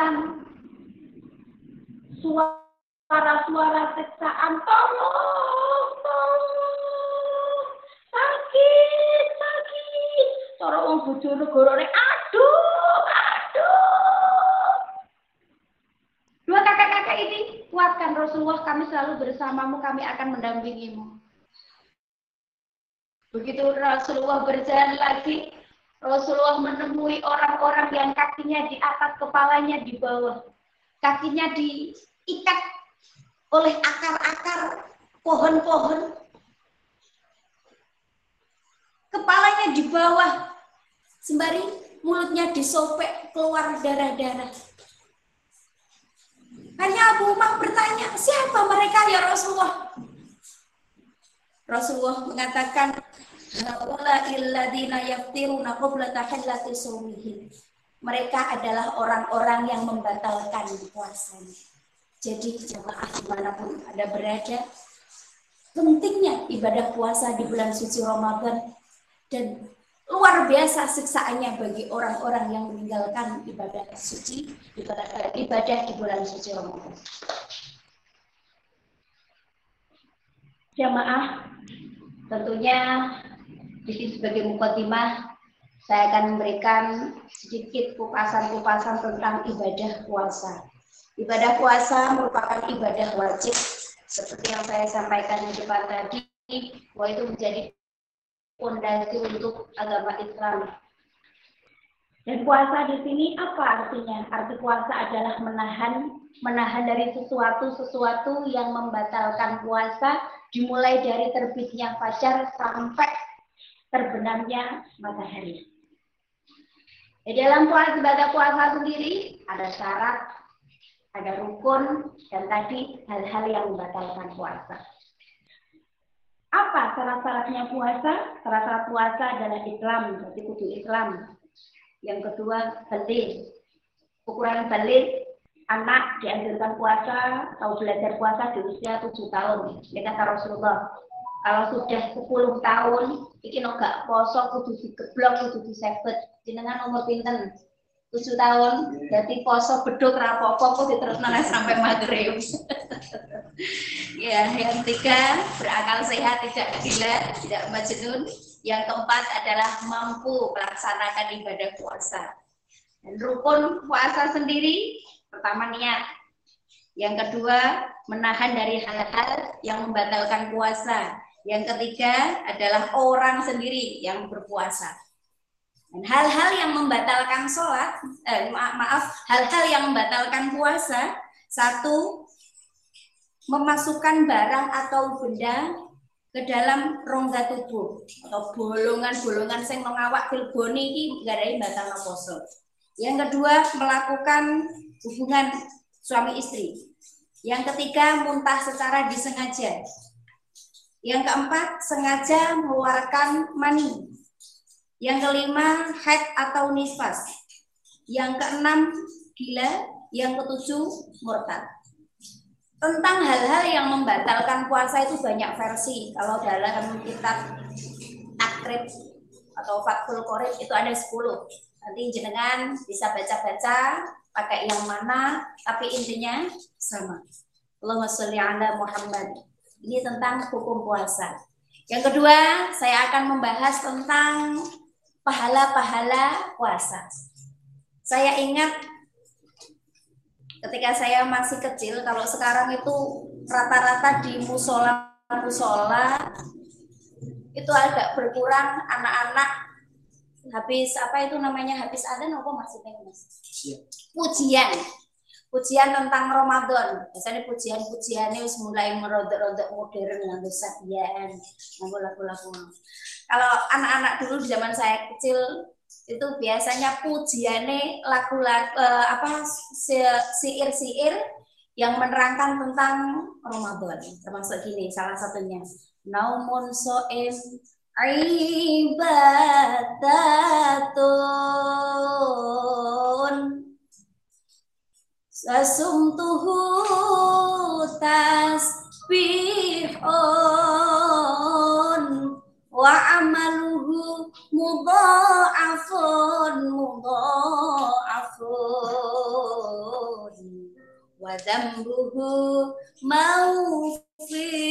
tangisan, suara-suara siksaan, tolong, tolong, sakit, sakit. Cara wong bojonegoro aduh, aduh. Dua kakak-kakak ini kuatkan Rasulullah, kami selalu bersamamu, kami akan mendampingimu. Begitu Rasulullah berjalan lagi, Rasulullah menemui orang-orang yang kakinya di atas, kepalanya di bawah. Kakinya diikat oleh akar-akar pohon-pohon. Kepalanya di bawah, sembari mulutnya disobek keluar darah-darah. Hanya Abu Umar bertanya, siapa mereka ya Rasulullah? Rasulullah mengatakan mereka adalah orang-orang yang membatalkan puasanya. Jadi jemaah di mana pun ada berada, pentingnya ibadah puasa di bulan suci Ramadan dan luar biasa siksaannya bagi orang-orang yang meninggalkan ibadah suci, ibadah, ibadah di bulan suci Ramadan. Jamaah Tentunya di sini sebagai mukadimah saya akan memberikan sedikit kupasan-kupasan tentang ibadah puasa. Ibadah puasa merupakan ibadah wajib seperti yang saya sampaikan di depan tadi bahwa itu menjadi fondasi untuk agama Islam. Dan puasa di sini apa artinya? Arti puasa adalah menahan menahan dari sesuatu sesuatu yang membatalkan puasa dimulai dari terbitnya fajar sampai terbenamnya matahari. Di dalam puasa ibadah puasa sendiri ada syarat, ada rukun, dan tadi hal-hal yang membatalkan puasa. Apa syarat-syaratnya puasa? Syarat-syarat puasa adalah Islam, berarti kudu Islam. Yang kedua, balik. Ukuran balik anak dianjurkan puasa atau belajar puasa di usia 7 tahun. Kata Rasulullah. Kalau sudah 10 tahun, iki gak poso kudu digeblok kudu disebet. Jenengan umur pinten? 7 tahun, jadi poso beduk rapopo kok diterusno sampai maghrib. ya, yang tiga berakal sehat, tidak gila, tidak majnun. Yang keempat adalah mampu melaksanakan ibadah puasa. Dan rukun puasa sendiri Pertama niat. Yang kedua, menahan dari hal-hal yang membatalkan puasa. Yang ketiga adalah orang sendiri yang berpuasa. Dan hal-hal yang membatalkan sholat, eh, maaf, hal-hal yang membatalkan puasa, satu, memasukkan barang atau benda ke dalam rongga tubuh atau bolongan-bolongan yang mengawak filboni ini gak ada batal poso. Yang kedua, melakukan hubungan suami istri. Yang ketiga, muntah secara disengaja. Yang keempat, sengaja mengeluarkan mani. Yang kelima, haid atau nifas. Yang keenam, gila. Yang ketujuh, murtad. Tentang hal-hal yang membatalkan puasa itu banyak versi. Kalau dalam kitab takrib atau fathul qorib itu ada 10. Nanti jenengan bisa baca-baca pakai yang mana, tapi intinya sama. Allahumma sholli ala Muhammad. Ini tentang hukum puasa. Yang kedua, saya akan membahas tentang pahala-pahala puasa. Saya ingat ketika saya masih kecil, kalau sekarang itu rata-rata di musola musola itu agak berkurang anak-anak. Habis apa itu namanya? Habis ada apa maksudnya mas? Pujian. Pujian tentang Ramadan. Biasanya pujian-pujian ini mulai merodok-rodok modern dengan sabian lagu lagu-lagu. Kalau anak-anak dulu di zaman saya kecil itu biasanya pujiannya lagu-lagu uh, apa siir-siir yang menerangkan tentang Ramadan. Termasuk gini salah satunya. Naumun so'im ibadatun Sasumtuhu tasbihun. Wa amaluhu mudha'afun mudha'afun wa dhambuhu mawfiratun.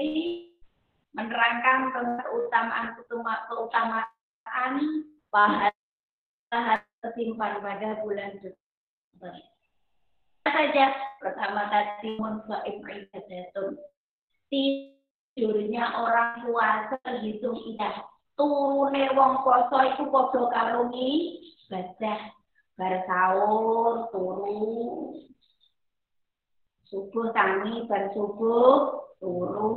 ini menerangkan tentang keutamaan keutamaan pahala tersimpan pada bulan Desember. Saja pertama tadi munfaim ibadatun. Tidurnya orang puasa hitung idah. Turune wong poso iku padha karo ibadah. Bar sahur turu. Subuh tangi bar subuh turu.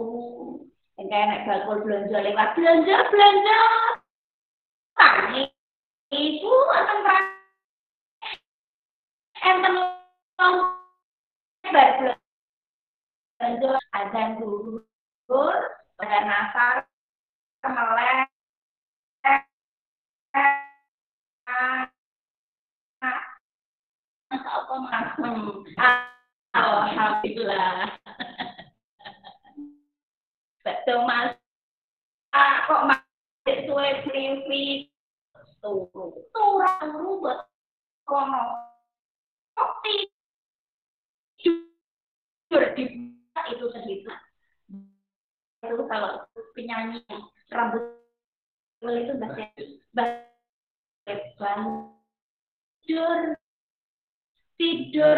Engke nek bakul belanja lewat belanja belanja. Tangi. Iku akan enten bar belanja azan dulu pada nasar melek. Apa masem alhamdulillah. Betul mas. Ah, kok masih suwe privi turu turu turu buat kono. Kok tidur di itu segitu itu kalau penyanyi rambut itu bahasa bahasa tidur tidur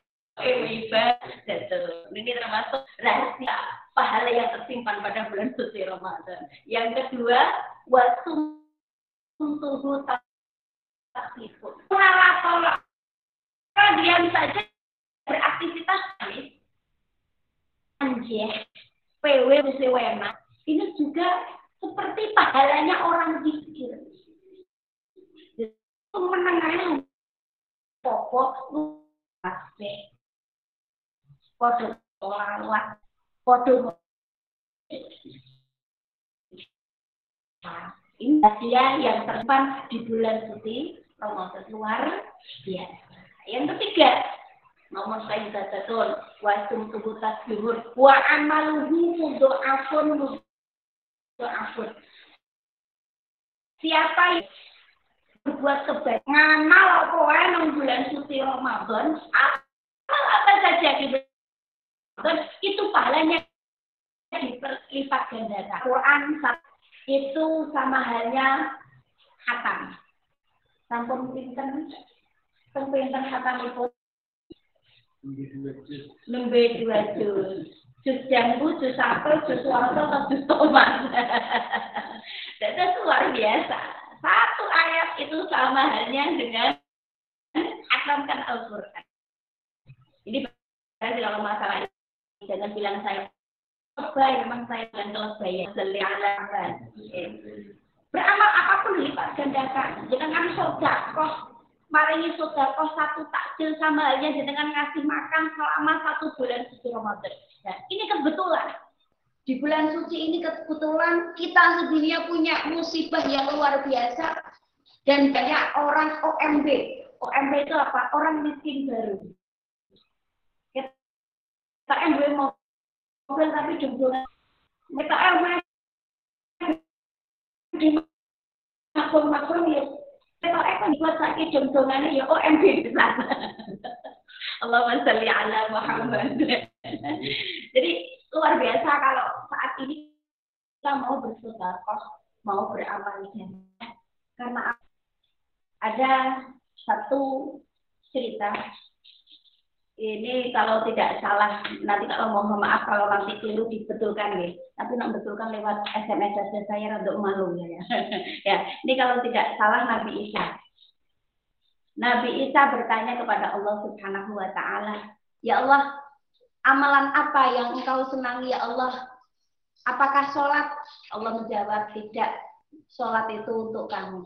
anak ibadah ini termasuk rahasia pahala yang tersimpan pada bulan suci Ramadan. Yang kedua, waktu tubuh taktifu. Salah tolak. Diam saja beraktivitas kali. Anjir, PW wena. Ini juga seperti pahalanya orang zikir. Menengahnya pokok. Podo lawat Waduh. Ini dia yang terpan di bulan suci Ramadan luar biasa. Yang ketiga, nomor saya betul wasum tubuh tasbihur wa amaluhu mudoafun mudoafun. Siapa yang berbuat kebaikan ngamal apa wae bulan suci Ramadan, amal apa saja di itu pahalanya dilipat gandakan. Quran itu sama halnya hatam. Sampun pinten, pinten hatam itu nembe dua juz. Juz jambu, juz apel, juz wortel, atau juz tomat. Dan itu luar biasa. Satu ayat itu sama halnya dengan hatamkan Al-Quran. Ini kalau masalah jangan bilang saya lebay memang saya bilang lebay ya beramal apa pun lipat gandakan. Jangan sodakoh maringi sodakoh satu takjil sama halnya dengan ngasih makan selama satu bulan suci Ramadan. Nah, ini kebetulan. Di bulan suci ini kebetulan kita sedunia punya musibah yang luar biasa dan banyak orang OMB OMB itu apa? Orang miskin baru tak duwe mobil tapi jumlah mereka ewe di makhluk-makhluk ya. Mereka ewe dibuat sakit jumlahnya ya OMG di sana Allahumma salli ala Muhammad. Jadi luar biasa kalau saat ini kita mau bersedekah mau beramal karena ada satu cerita ini kalau tidak salah nanti kalau mohon maaf kalau nanti keliru dibetulkan ya tapi nak betulkan lewat SMS saja saya untuk malu ya. Ya ini kalau tidak salah Nabi Isa. Nabi Isa bertanya kepada Allah Subhanahu wa taala ya Allah amalan apa yang engkau senangi ya Allah? Apakah sholat? Allah menjawab tidak sholat itu untuk kamu.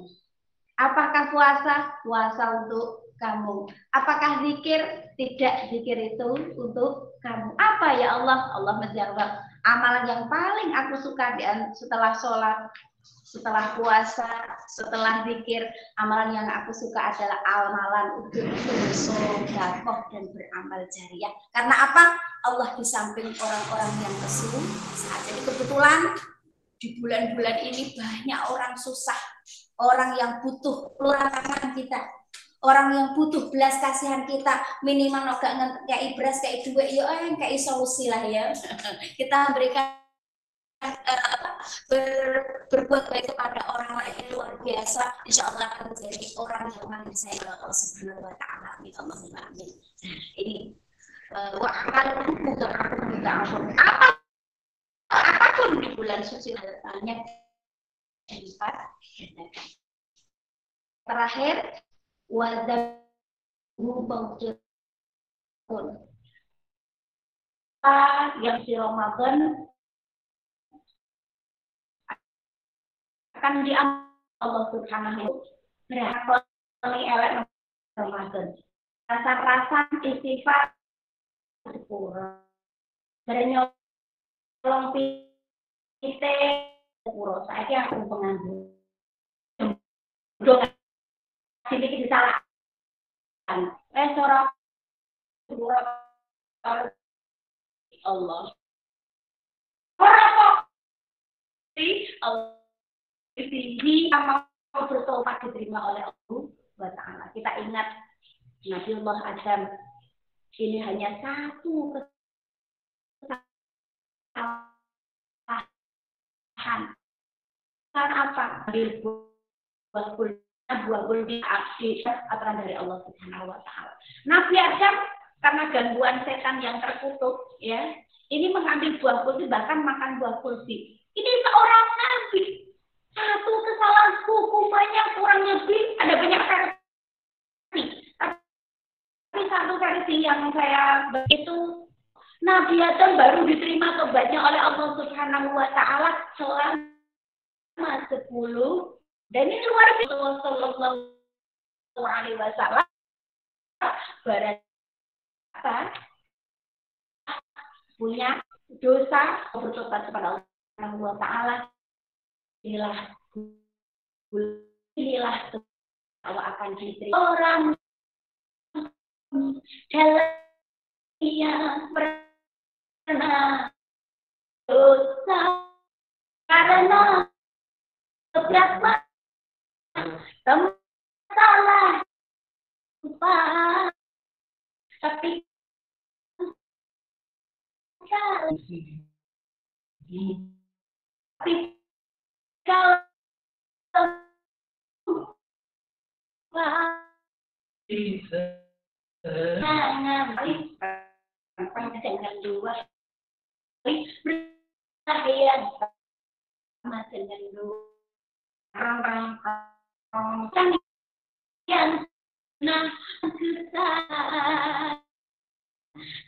Apakah puasa? Puasa untuk kamu. Apakah zikir? Tidak, zikir itu untuk kamu. Apa ya Allah? Allah menjawab, amalan yang paling aku suka setelah sholat, setelah puasa, setelah zikir, amalan yang aku suka adalah amalan untuk bersodakoh dan beramal jariah. Karena apa? Allah di samping orang-orang yang kesuh saat ini kebetulan di bulan-bulan ini banyak orang susah, orang yang butuh tangan kita, orang yang butuh belas kasihan kita minimal gak kayak beras kayak dua ya eh kayak solusi lah ya. Kita berikan uh, ber, berbuat baik kepada orang lain yang luar biasa. Insya Allah akan menjadi orang yang makin saya Allah Subhanahu Wa Taala. Amin. Amin. Ini wa amal apa apa pun di bulan suci hanya terakhir wadahu pun yang si Ramadan akan diambil Allah Subhanahu berapa kali elek Ramadan. Rasa-rasa istighfar sepura. Dari nyolong pite sepura. Saya aku penganggur sedikit disalahkan. Eh seorang Allah. Allah mau bertobat diterima oleh Allah taala. Kita ingat Nabi Allah Adam ini hanya satu kesalahan. Karena apa? Buah buah aksi aturan dari Allah Subhanahu wa taala. Nabi Adam karena gangguan setan yang terkutuk ya, ini mengambil buah kursi bahkan makan buah kursi. Ini seorang nabi. Satu kesalahan hukumannya kurang lebih ada banyak versi. Tapi satu versi yang saya itu Nabi Adam baru diterima tobatnya oleh Allah Subhanahu wa taala selama 10 dan ini luar biasa. Sallallahu Alaihi Wasallam berapa punya dosa bertobat kepada Allah Taala. Inilah inilah bahwa akan diterima orang dalam yang pernah dosa. Karena beberapa salah. Lupa. Tapi tapi kalau dengan dua dengan dua orang yang nah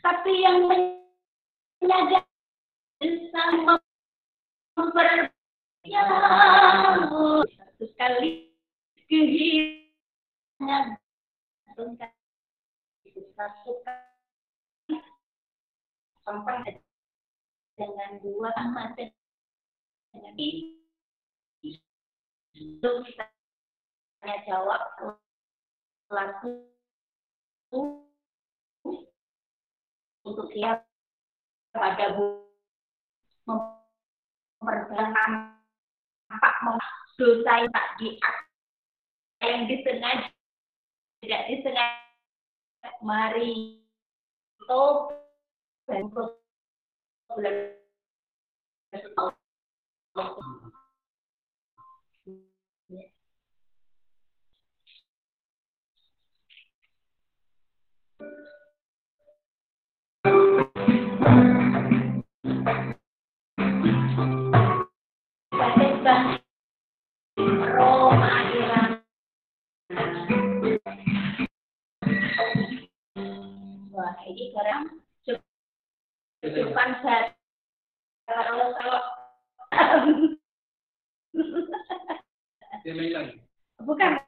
tapi yang menyadari bisa memperbaiki satu kali kehilangan satu kali sampai dengan dua mata. Dengan itu kita tanya jawab langsung untuk siap pada bu memperdalam nampak dosa yang tak di yang disengaja tidak disengaja. Mari itu dan bulan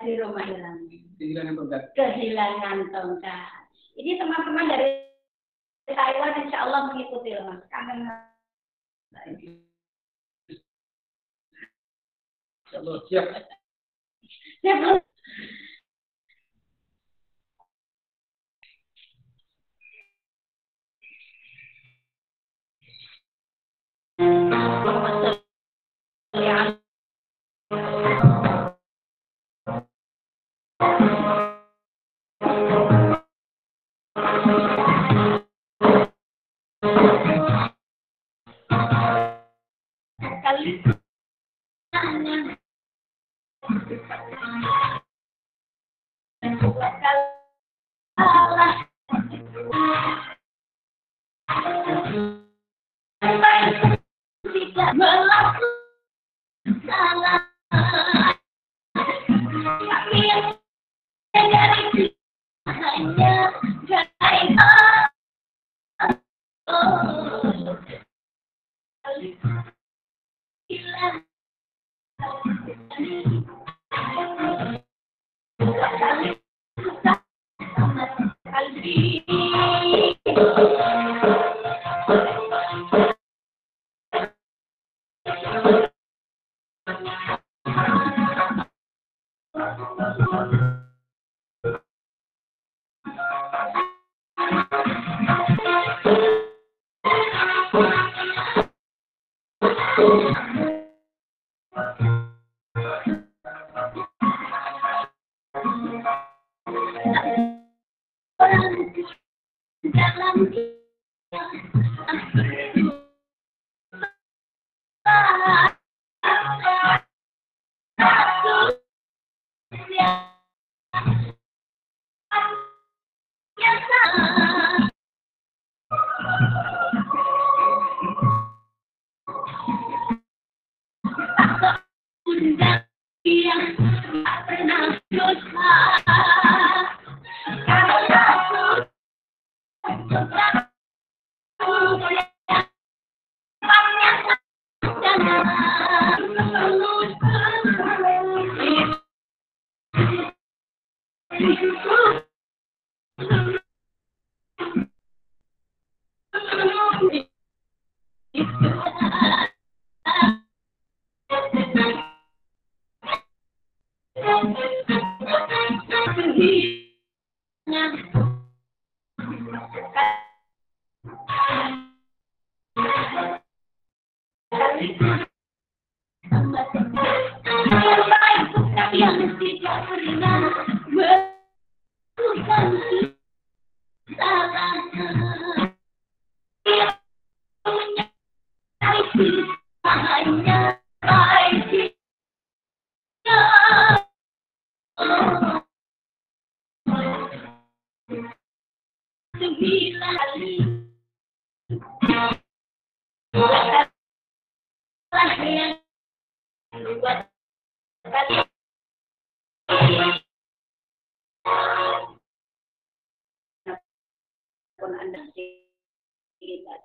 Di rumah hilang. Kehilangan tongkat. Ini teman-teman dari Taiwan insya Allah mengikuti mas. Kangen siap. Siap pun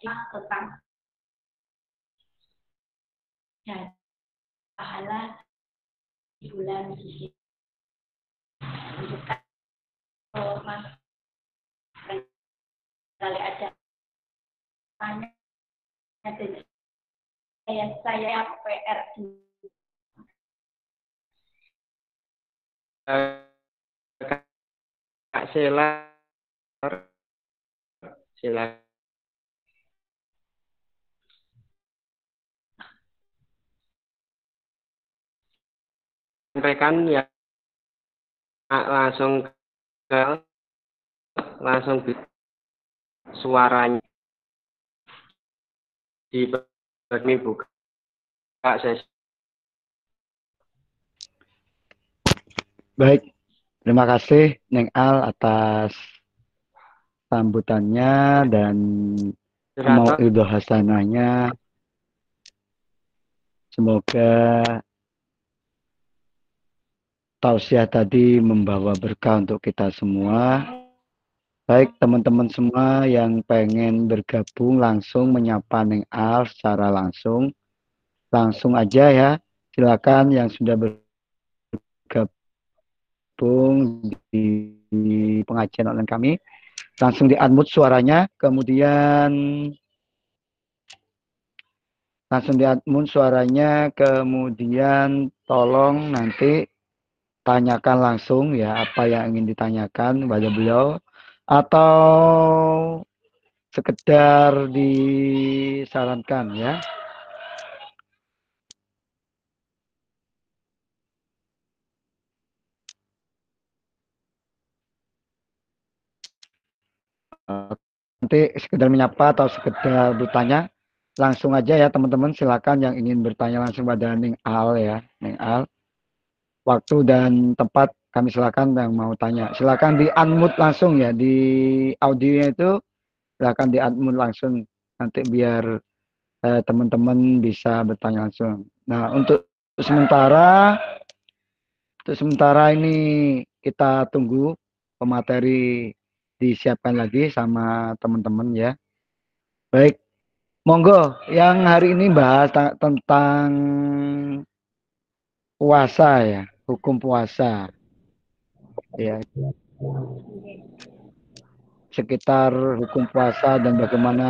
cerita tentang dan pahala di bulan untuk oh, mas kali ada tanya saya saya PR Kak Sela silakan sampaikan ya. Langsung ke langsung suaranya. Di bagi buka sesi. Baik, terima kasih Neng Al atas sambutannya dan mau Hasanahnya. Semoga tausiah tadi membawa berkah untuk kita semua. Baik teman-teman semua yang pengen bergabung langsung menyapa Neng Al secara langsung. Langsung aja ya. Silakan yang sudah bergabung di, pengajian online kami. Langsung di unmute suaranya. Kemudian langsung di unmute suaranya. Kemudian tolong nanti tanyakan langsung ya apa yang ingin ditanyakan kepada beliau atau sekedar disarankan ya. Nanti sekedar menyapa atau sekedar bertanya, langsung aja ya teman-teman silakan yang ingin bertanya langsung pada Ning Al ya, Ning Al. Waktu dan tempat kami silakan yang mau tanya. Silakan di unmute langsung ya di audionya itu silakan di unmute langsung nanti biar eh, teman-teman bisa bertanya langsung. Nah, untuk sementara untuk sementara ini kita tunggu pemateri disiapkan lagi sama teman-teman ya. Baik. Monggo yang hari ini bahas tentang puasa ya, hukum puasa. Ya. Sekitar hukum puasa dan bagaimana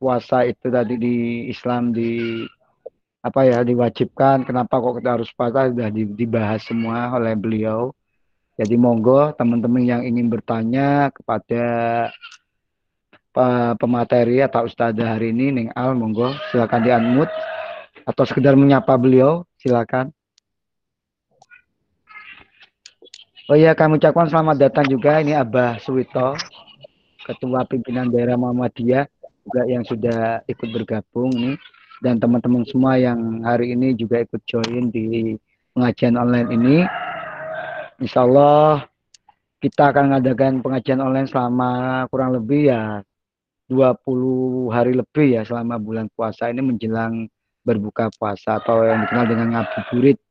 puasa itu tadi di Islam di apa ya diwajibkan kenapa kok kita harus puasa sudah dibahas semua oleh beliau. Jadi monggo teman-teman yang ingin bertanya kepada pemateri atau ustazah hari ini Ning Al monggo. Silakan di unmute atau sekedar menyapa beliau silakan Oh iya, kami ucapkan selamat datang juga. Ini Abah Suwito, Ketua Pimpinan Daerah Muhammadiyah juga yang sudah ikut bergabung nih dan teman-teman semua yang hari ini juga ikut join di pengajian online ini. Insya Allah kita akan mengadakan pengajian online selama kurang lebih ya 20 hari lebih ya selama bulan puasa ini menjelang berbuka puasa atau yang dikenal dengan ngabuburit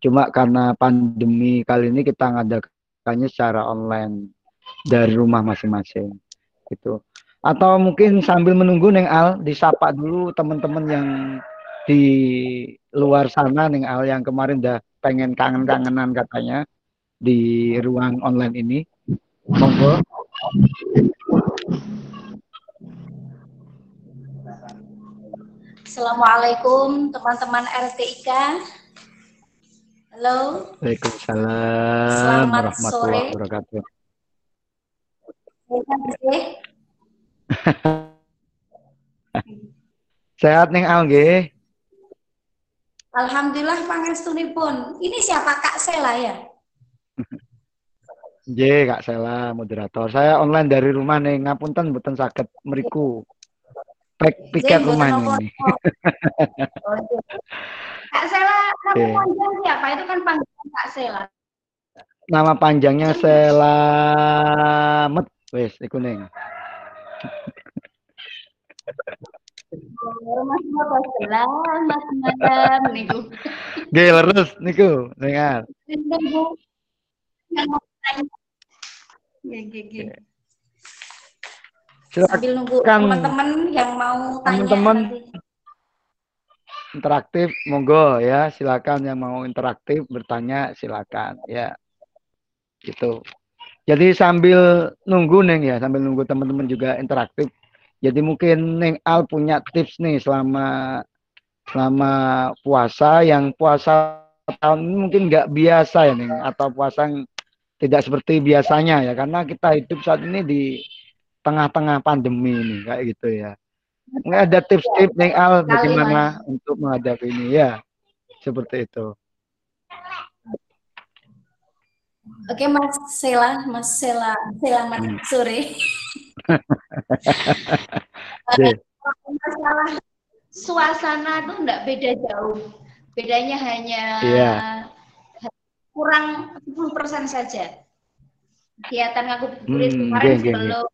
Cuma karena pandemi kali ini kita ngadakannya secara online dari rumah masing-masing. Gitu. Atau mungkin sambil menunggu Neng Al disapa dulu teman-teman yang di luar sana Neng Al yang kemarin udah pengen kangen-kangenan katanya di ruang online ini. Monggo. Assalamualaikum teman-teman RTIK. Halo. Waalaikumsalam Selamat warahmatullahi sore. wabarakatuh. Sehat nih Al nggih. Alhamdulillah pangestunipun. Ini siapa Kak Sela ya? Nggih, Kak Sela moderator. Saya online dari rumah nih, ngapunten mboten saged mriku. Pek piket rumah ini. Kak Sela, nama Oke. panjang siapa? Itu kan panggilan Kak Sela. Nama panjangnya Selamet. Wes, iku ning. Mas Moto niku. Nggih, leres niku, dengar. Nggih, nggih, nggih. Silakan Sambil nunggu teman-teman yang mau tanya teman-teman nanti. interaktif, monggo ya, silakan yang mau interaktif bertanya silakan ya. Gitu. Jadi sambil nunggu Neng ya, sambil nunggu teman-teman juga interaktif. Jadi mungkin Neng Al punya tips nih selama selama puasa yang puasa tahun ini mungkin nggak biasa ya Neng atau puasa yang tidak seperti biasanya ya karena kita hidup saat ini di tengah-tengah pandemi ini kayak gitu ya. Mungkin ada tips-tips Neng Al bagaimana untuk menghadapi ini ya. Seperti itu. Oke Mas Sela, Mas Sela, selamat Hmm. sore. Masalah suasana tuh enggak beda jauh. Bedanya hanya Iya. kurang 10% saja. Kegiatan ngabuburit Hmm, kemarin sebelum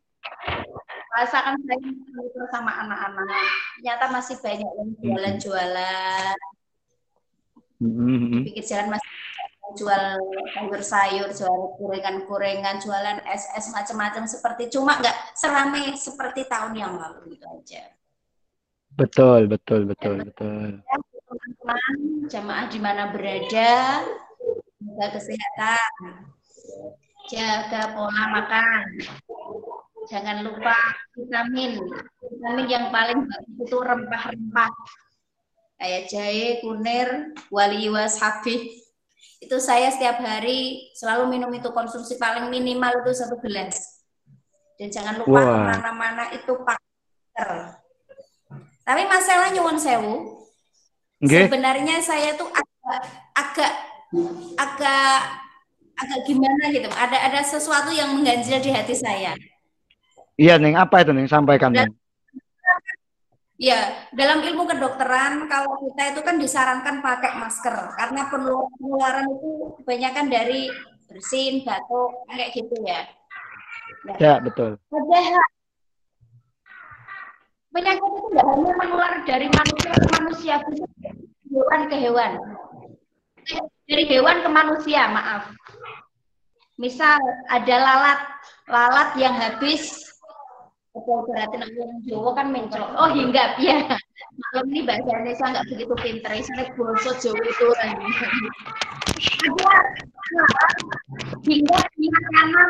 puasa kan saya sama anak-anak. Ternyata masih banyak yang jualan-jualan Mhm. di pinggir jalan masih jual sayur-sayur, jual gorengan-gorengan, jualan es-es macam-macam seperti cuma nggak seramai seperti tahun yang lalu itu aja. Betul, betul, betul, betul. Teman-teman, jamaah di mana berada, jaga kesehatan, jaga pola makan, jangan lupa vitamin, vitamin yang paling bagus itu rempah-rempah kayak jahe, kunir, wali wasabi. Itu saya setiap hari selalu minum itu konsumsi paling minimal itu satu gelas. Dan jangan lupa ke mana-mana itu pakai tapi masalah nyuwun sewu. Okay. Sebenarnya saya tuh agak agak agak agak gimana gitu. Ada ada sesuatu yang mengganjil di hati saya. Iya, Neng, apa itu Neng sampaikan, Neng? Ya, dalam ilmu kedokteran kalau kita itu kan disarankan pakai masker karena penularan itu kebanyakan dari bersin, batuk, kayak gitu ya. Nah, ya, betul. Padahal penyakit itu tidak hanya menular dari manusia ke manusia, hewan ke hewan. Dari hewan ke manusia, maaf. Misal ada lalat, lalat yang habis Betul berarti nak orang Jawa kan mencol. Oh hinggap ya. Malam ini bahasa Indonesia nggak begitu pinter. Saya boso Jawa itu orang. Hinggap di makanan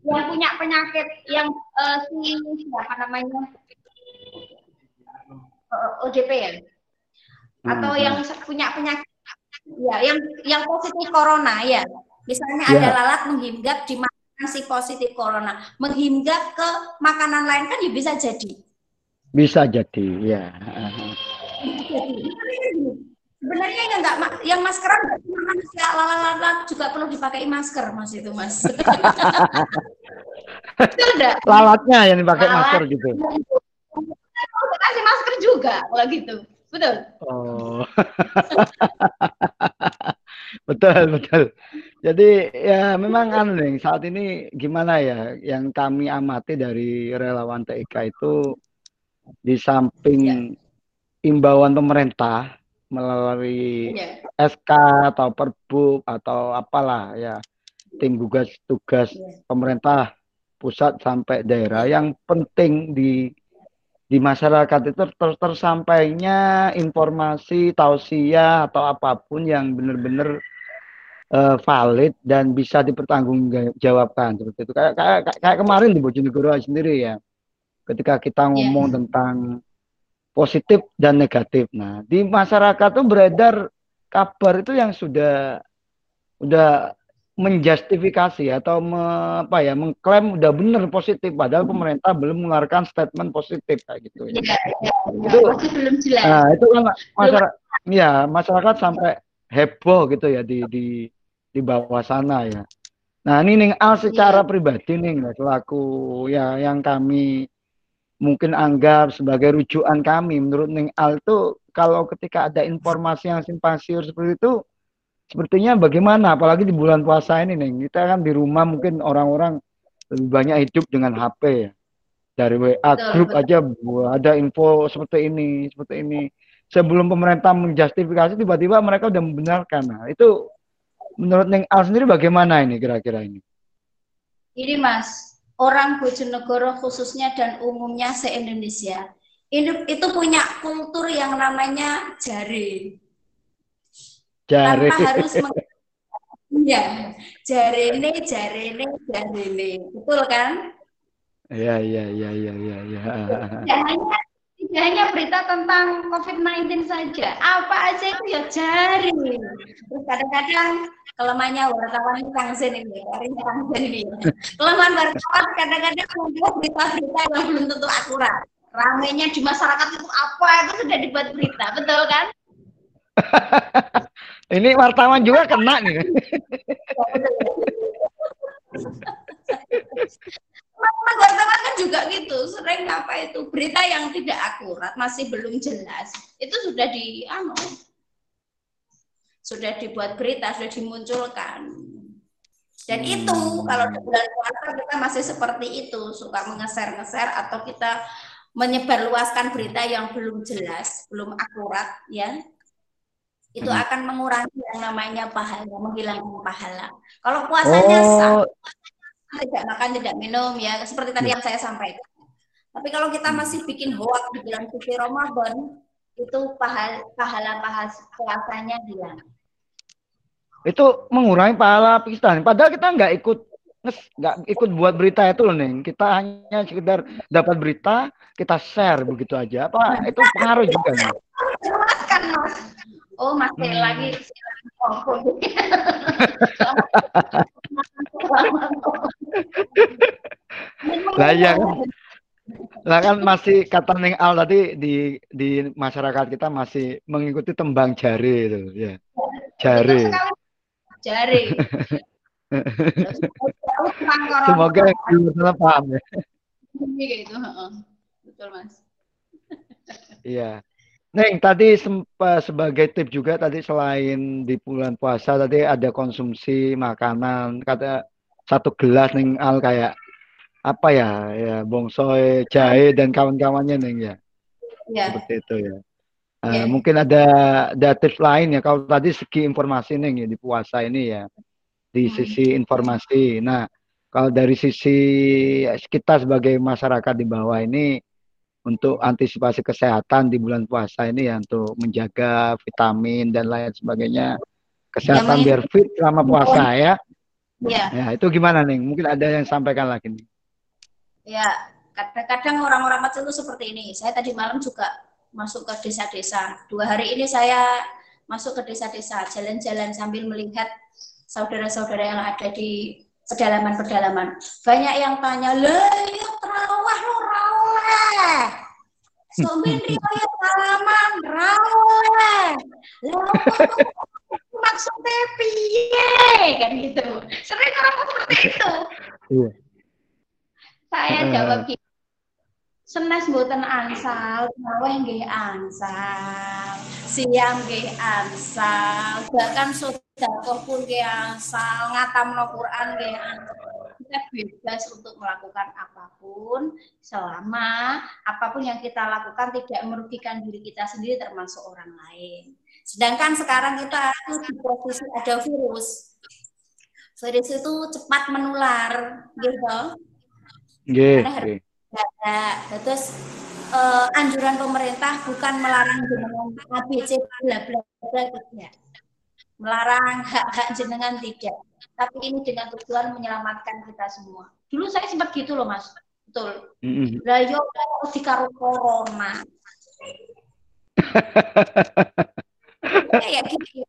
yang punya penyakit yang uh, si siapa namanya uh, eh, OJP ya atau hmm. yang punya penyakit ya yang yang positif corona ya misalnya yeah. ada lalat menghinggap di makanan si positif corona. Menghinggap ke makanan lain kan ya bisa jadi. Bisa jadi ya. Sebenarnya yang enggak yang maskeran manusia lalala juga perlu dipakai masker mas itu mas. Lalatnya yang dipakai Lalat. masker gitu. Kasih masker juga kalau gitu. Betul. Oh betul betul jadi ya memang nih saat ini gimana ya yang kami amati dari relawan TIK itu di samping ya. imbauan pemerintah melalui yeah. SK atau Perbu atau apalah ya tim gugus tugas yeah. pemerintah pusat sampai daerah yang penting di di masyarakat itu ter tersampainya informasi tausiah atau apa pun yang benar-benar uh, valid dan bisa dipertanggungjawabkan seperti itu kayak kayak, kayak kemarin di Bojonegoro sendiri ya ketika kita ngomong yeah. tentang positif dan negatif. Nah, di masyarakat tuh beredar kabar itu yang sudah udah menjustifikasi atau me, apa ya mengklaim udah benar positif padahal pemerintah belum mengeluarkan statement positif kayak gitu ya. ya, ya, itu masih belum jelas. Nah, itu kan masyarakat ya masyarakat sampai heboh gitu ya di di di bawah sana ya. Nah, ini nih Al secara ya. pribadi nih selaku ya yang kami mungkin anggap sebagai rujukan kami menurut Ning Al itu kalau ketika ada informasi yang simpang siur seperti itu sepertinya bagaimana apalagi di bulan puasa ini Neng? Kita kan di rumah mungkin orang-orang lebih banyak hidup dengan HP ya. Dari WA grup aja ada info seperti ini seperti ini. Sebelum pemerintah menjustifikasi tiba-tiba mereka udah membenarkan. Nah itu menurut Neng Al sendiri bagaimana ini kira-kira ini? Ini Mas orang Bojonegoro khususnya dan umumnya se-Indonesia. Itu punya kultur yang namanya jari. Jari. Tanpa harus meng ya, jari ini, jari ini, jari ini. Betul kan? Iya, iya, iya, iya, iya. Ya. Tidak hanya tidak hanya berita tentang COVID-19 saja, apa aja itu ya jari. Terus kadang-kadang kelemahannya wartawan itu Zen ini, Karin Zen ini. Kelemahan wartawan kadang-kadang membuat berita-berita yang belum tentu akurat. Ramainya di masyarakat itu apa itu sudah dibuat berita, betul kan? ini wartawan juga kena nih. Teman wartawan kan juga gitu, sering apa itu berita yang tidak akurat, masih belum jelas, itu sudah di anu, sudah dibuat berita, sudah dimunculkan. Dan hmm. itu kalau di bulan puasa kita masih seperti itu, suka mengeser-ngeser atau kita menyebarluaskan berita yang belum jelas, belum akurat, ya. Itu Hmm. akan mengurangi yang namanya pahala, menghilangkan pahala. Kalau puasanya sah, Oh, tidak makan, tidak minum ya, seperti tadi yang saya sampaikan. Tapi kalau kita masih bikin hoak di bulan suci Ramadan, itu pahala pahala puasanya hilang. itu mengurangi pahala kita. Padahal kita nggak ikut nggak ikut buat berita itu loh Neng. Kita hanya sekedar dapat berita, kita share begitu aja. Apa itu pengaruh juga nih? Mas. Oh masih Hmm. lagi Lah kan. Lah kan masih kata Neng Al tadi di di masyarakat kita masih mengikuti tembang jari itu ya. Jari. Jari. Semoga sana paham ya. Iya, gitu. Betul mas. Iya. Neng, tadi sebagai tip juga tadi selain di bulan puasa tadi ada konsumsi makanan kata satu gelas Neng Al kayak apa ya ya bongsoy jahe dan kawan-kawannya Neng ya Ya. seperti itu ya. Ya. mungkin ada ada tips lain ya kalau tadi segi informasi Neng ya di puasa ini ya di Hmm. sisi informasi. Nah kalau dari sisi kita sebagai masyarakat di bawah ini untuk antisipasi kesehatan di bulan puasa ini ya untuk menjaga vitamin dan lain sebagainya kesehatan Yang biar fit selama puasa ya Ya. ya itu gimana nih mungkin ada yang sampaikan lagi nih Ya, kadang-kadang orang-orang kecil itu seperti ini. Saya tadi malam juga masuk ke desa-desa. Dua hari ini saya masuk ke desa-desa, jalan-jalan sambil melihat saudara-saudara yang ada di pedalaman-pedalaman. Banyak yang tanya, lah ya terawih lo raweh. Somin riwayat salaman. Lah apa maksudnya piye kan gitu. Sering orang seperti itu. Iya. Saya jawab gitu. Senes mboten ansal, traweh nggih ansal, siang nggih ansal, bahkan sedekah pun nggih ansal, ngatamno Quran nggih ansal. Kita bebas untuk melakukan apa pun selama apa pun yang kita lakukan tidak merugikan diri kita sendiri termasuk orang lain. Sedangkan sekarang kita itu di posisi ada virus. Virus itu cepat menular, gitu. Karena. Nah, terus eh, anjuran pemerintah bukan melarang jenengan ABC bla bla bla tidak. Melarang hak-hak jenengan tidak. Tapi ini dengan tujuan menyelamatkan kita semua. Dulu saya sempat gitu loh, Mas. Betul. Mm-mm. Lah yo corona. Kayak gitu.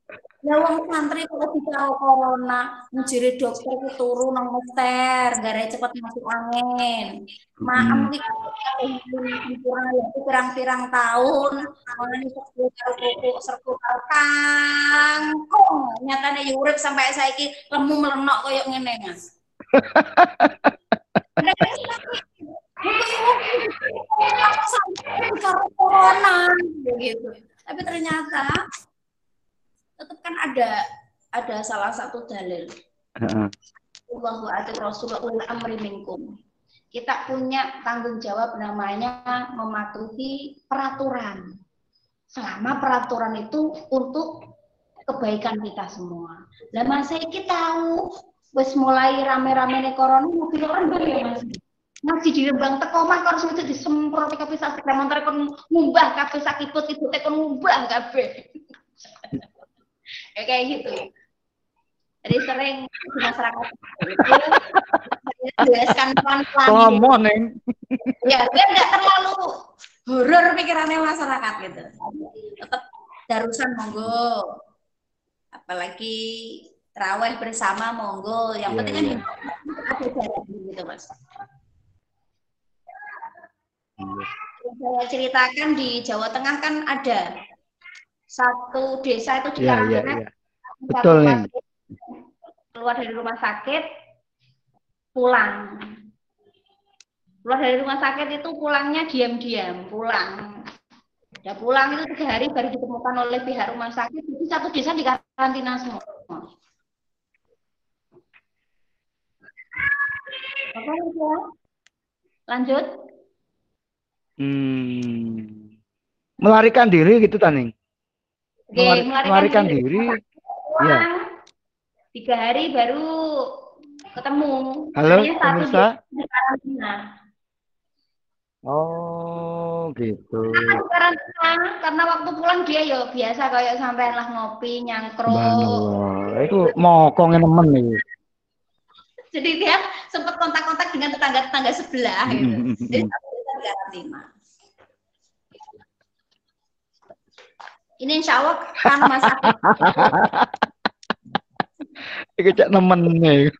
Lah wong santri kok dikaro corona, njere dokter ku turu nang mester, gara cepet masuk angin. Maem iki kurang ya pirang-pirang tahun, mangane serbu karo pupuk, serbu karo kangkung. Nyatane yo urip sampai saiki lemu melenok koyo ngene, Mas. corona gitu. Tapi ternyata tetap kan ada ada salah satu dalil. Allahu ati Rasulullah ul amri minkum. Kita punya tanggung jawab namanya mematuhi peraturan. Selama peraturan itu untuk kebaikan kita semua. Lah masa iki tahu wis mulai rame-rame nih corona mobil orang ya Mas. Ngaji di Rembang teko mah harus disemprot kabeh sak motor kon ngumbah kabeh sak ikut itu kon ngumbah kabeh. Ya kayak gitu. Jadi sering di masyarakat itu jelaskan pelan-pelan gitu. Ngomong, Neng. ya biar nggak terlalu horor pikirannya masyarakat gitu. Tetap darusan monggo. Apalagi terawih bersama monggo. Yang Iya, penting kan iya. ada jarak gitu mas. Yang saya ceritakan di Jawa Tengah kan ada satu desa itu di iya, karantina iya. Betul, Neng. keluar dari rumah sakit pulang keluar dari rumah sakit itu pulangnya diam-diam pulang udah pulang itu tiga hari baru ditemukan oleh pihak rumah sakit jadi satu desa di karantina semua Oke, ya. lanjut Hmm. Melarikan diri gitu, Taning. Oke, Melari- melarikan melarikan diri. diri. Iya. Tiga hari baru ketemu. Halo, pemirsa. Oh, gitu. Karantina karena waktu pulang dia ya biasa kayak sampai lah ngopi nyangkruk. Subhanallah. Itu mokongnya nemen nih. Jadi dia sempat kontak-kontak dengan tetangga-tetangga sebelah gitu. Hmm, Jadi karantina. Ini insya Allah kan Mas Iku cek nemen nih.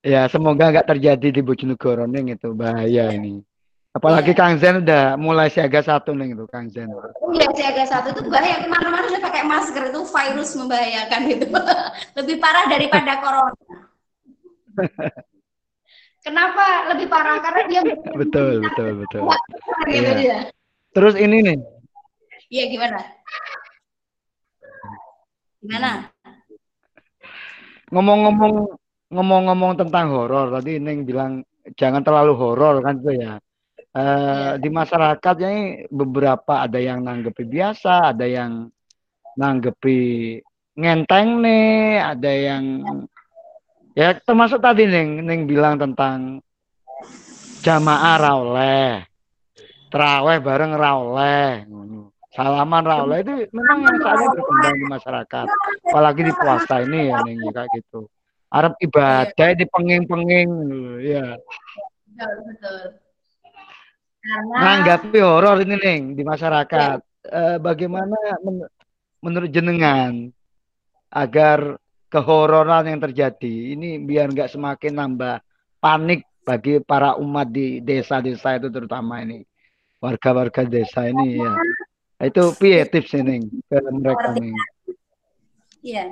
Ya, semoga nggak terjadi di Bojonegoro nih itu bahaya ini. Apalagi Iya. Kang Zen udah mulai siaga satu nih itu Kang Zen. Iya, siaga satu itu bahaya ke mana-mana dia pakai masker itu virus membahayakan itu lebih parah daripada corona. Kenapa lebih parah? Karena dia Betul, betul, betul. gitu Iya. dia. Terus ini nih, Iya gimana? Gimana? ngomong-ngomong ngomong-ngomong tentang horor tadi Neng bilang jangan terlalu horor kan itu ya. Eh, Iya. di masyarakat ini beberapa ada yang nanggepi biasa, ada yang nanggepi ngenteng nih, ada yang ya termasuk tadi Neng Neng bilang tentang jamaah raoleh, teraweh bareng raoleh, ngono. salaman raoleh itu memang yang saatnya berkembang di masyarakat, apalagi di puasa ini ya Neng ya, kayak gitu. Arab ibadah di penging-penging, ya. Betul, betul. Karena Nanggapi horor ini Neng di masyarakat. Eh, bagaimana men- menurut jenengan agar kehororan yang terjadi ini biar nggak semakin nambah panik bagi para umat di desa-desa itu terutama ini warga-warga desa ini ya. Itu piye tips ini ke mereka nih? Iya.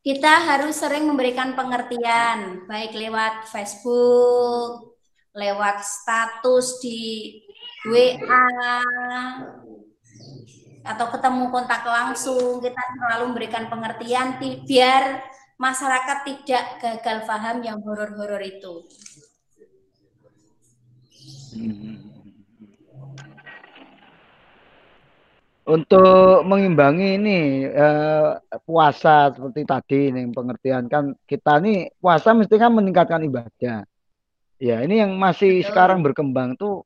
Kita harus sering memberikan pengertian, baik lewat Facebook, lewat status di WA, atau ketemu kontak langsung. Kita selalu memberikan pengertian ti- biar masyarakat tidak gagal paham yang horor-horor itu. Untuk mengimbangi ini eh, puasa seperti tadi nih pengertian kan kita nih puasa mesti kan meningkatkan ibadah. Ya ini yang masih Betul. sekarang berkembang tuh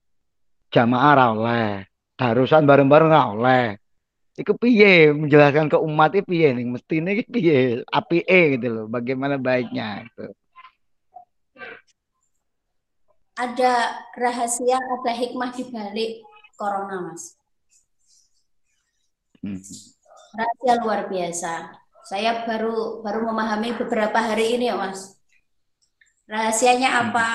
jamaah rawleh, darusan bareng-bareng rawleh. Iku piye menjelaskan ke umat itu piye nih mestinya iki piye apike gitu loh bagaimana baiknya gitu. Ada rahasia, ada hikmah di balik corona, Mas. Hmm. Rahasia luar biasa. Saya baru baru memahami beberapa hari ini ya, Mas. Rahasianya apa?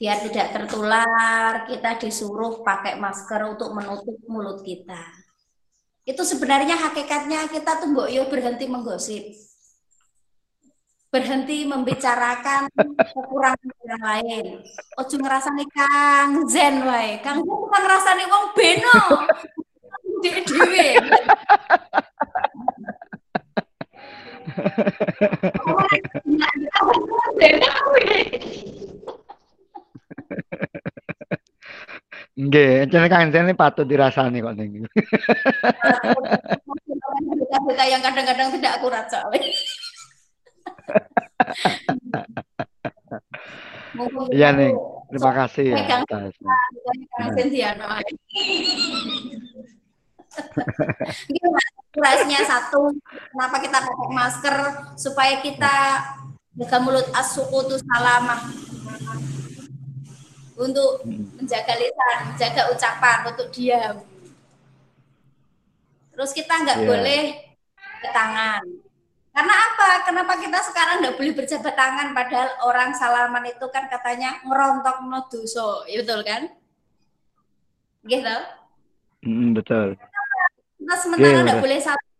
Biar tidak tertular, kita disuruh pakai masker untuk menutup mulut kita. Itu sebenarnya hakikatnya kita tuh mbok yo berhenti menggosip. Berhenti membicarakan kekurangan orang lain. Ojo ngerasani Kang Zen wae. Kang Zen bukan ngerasani wong beno. Dhewe dhewe. Nggih, jenenge Kang Zen ini patut dirasani kok ning. Berita-berita yang kadang-kadang tidak akurat soalnya. Iya kita nih, terima kasih ya Gimana satu, kenapa kita pakai masker supaya kita jaga mulut as-sukutu salamah untuk menjaga lisan, menjaga ucapan, untuk diam. Terus kita nggak Iya. boleh ke tangan. Karena apa? Kenapa kita sekarang nggak boleh berjabat tangan padahal orang salaman itu kan katanya ngerontok no dosa, ya betul kan? Gitu. Mm, betul. Kita sementara Iya, nggak betul. boleh satu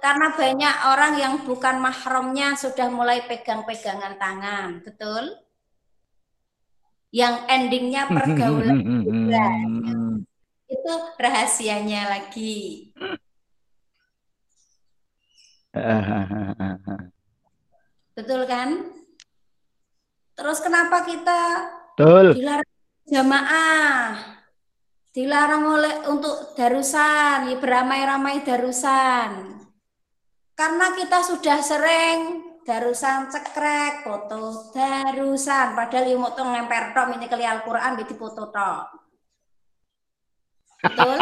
karena banyak orang yang bukan mahramnya sudah mulai pegang-pegangan tangan, betul? Yang endingnya pergaulan Hmm. itu rahasianya lagi. Betul kan? Terus kenapa kita Betul. dilarang jamaah? Dilarang oleh untuk darusan, ya beramai-ramai darusan. Karena kita sudah sering darusan cekrek, foto darusan. Padahal yang mau ngemper tok ini kali Al-Quran di foto tok. Betul?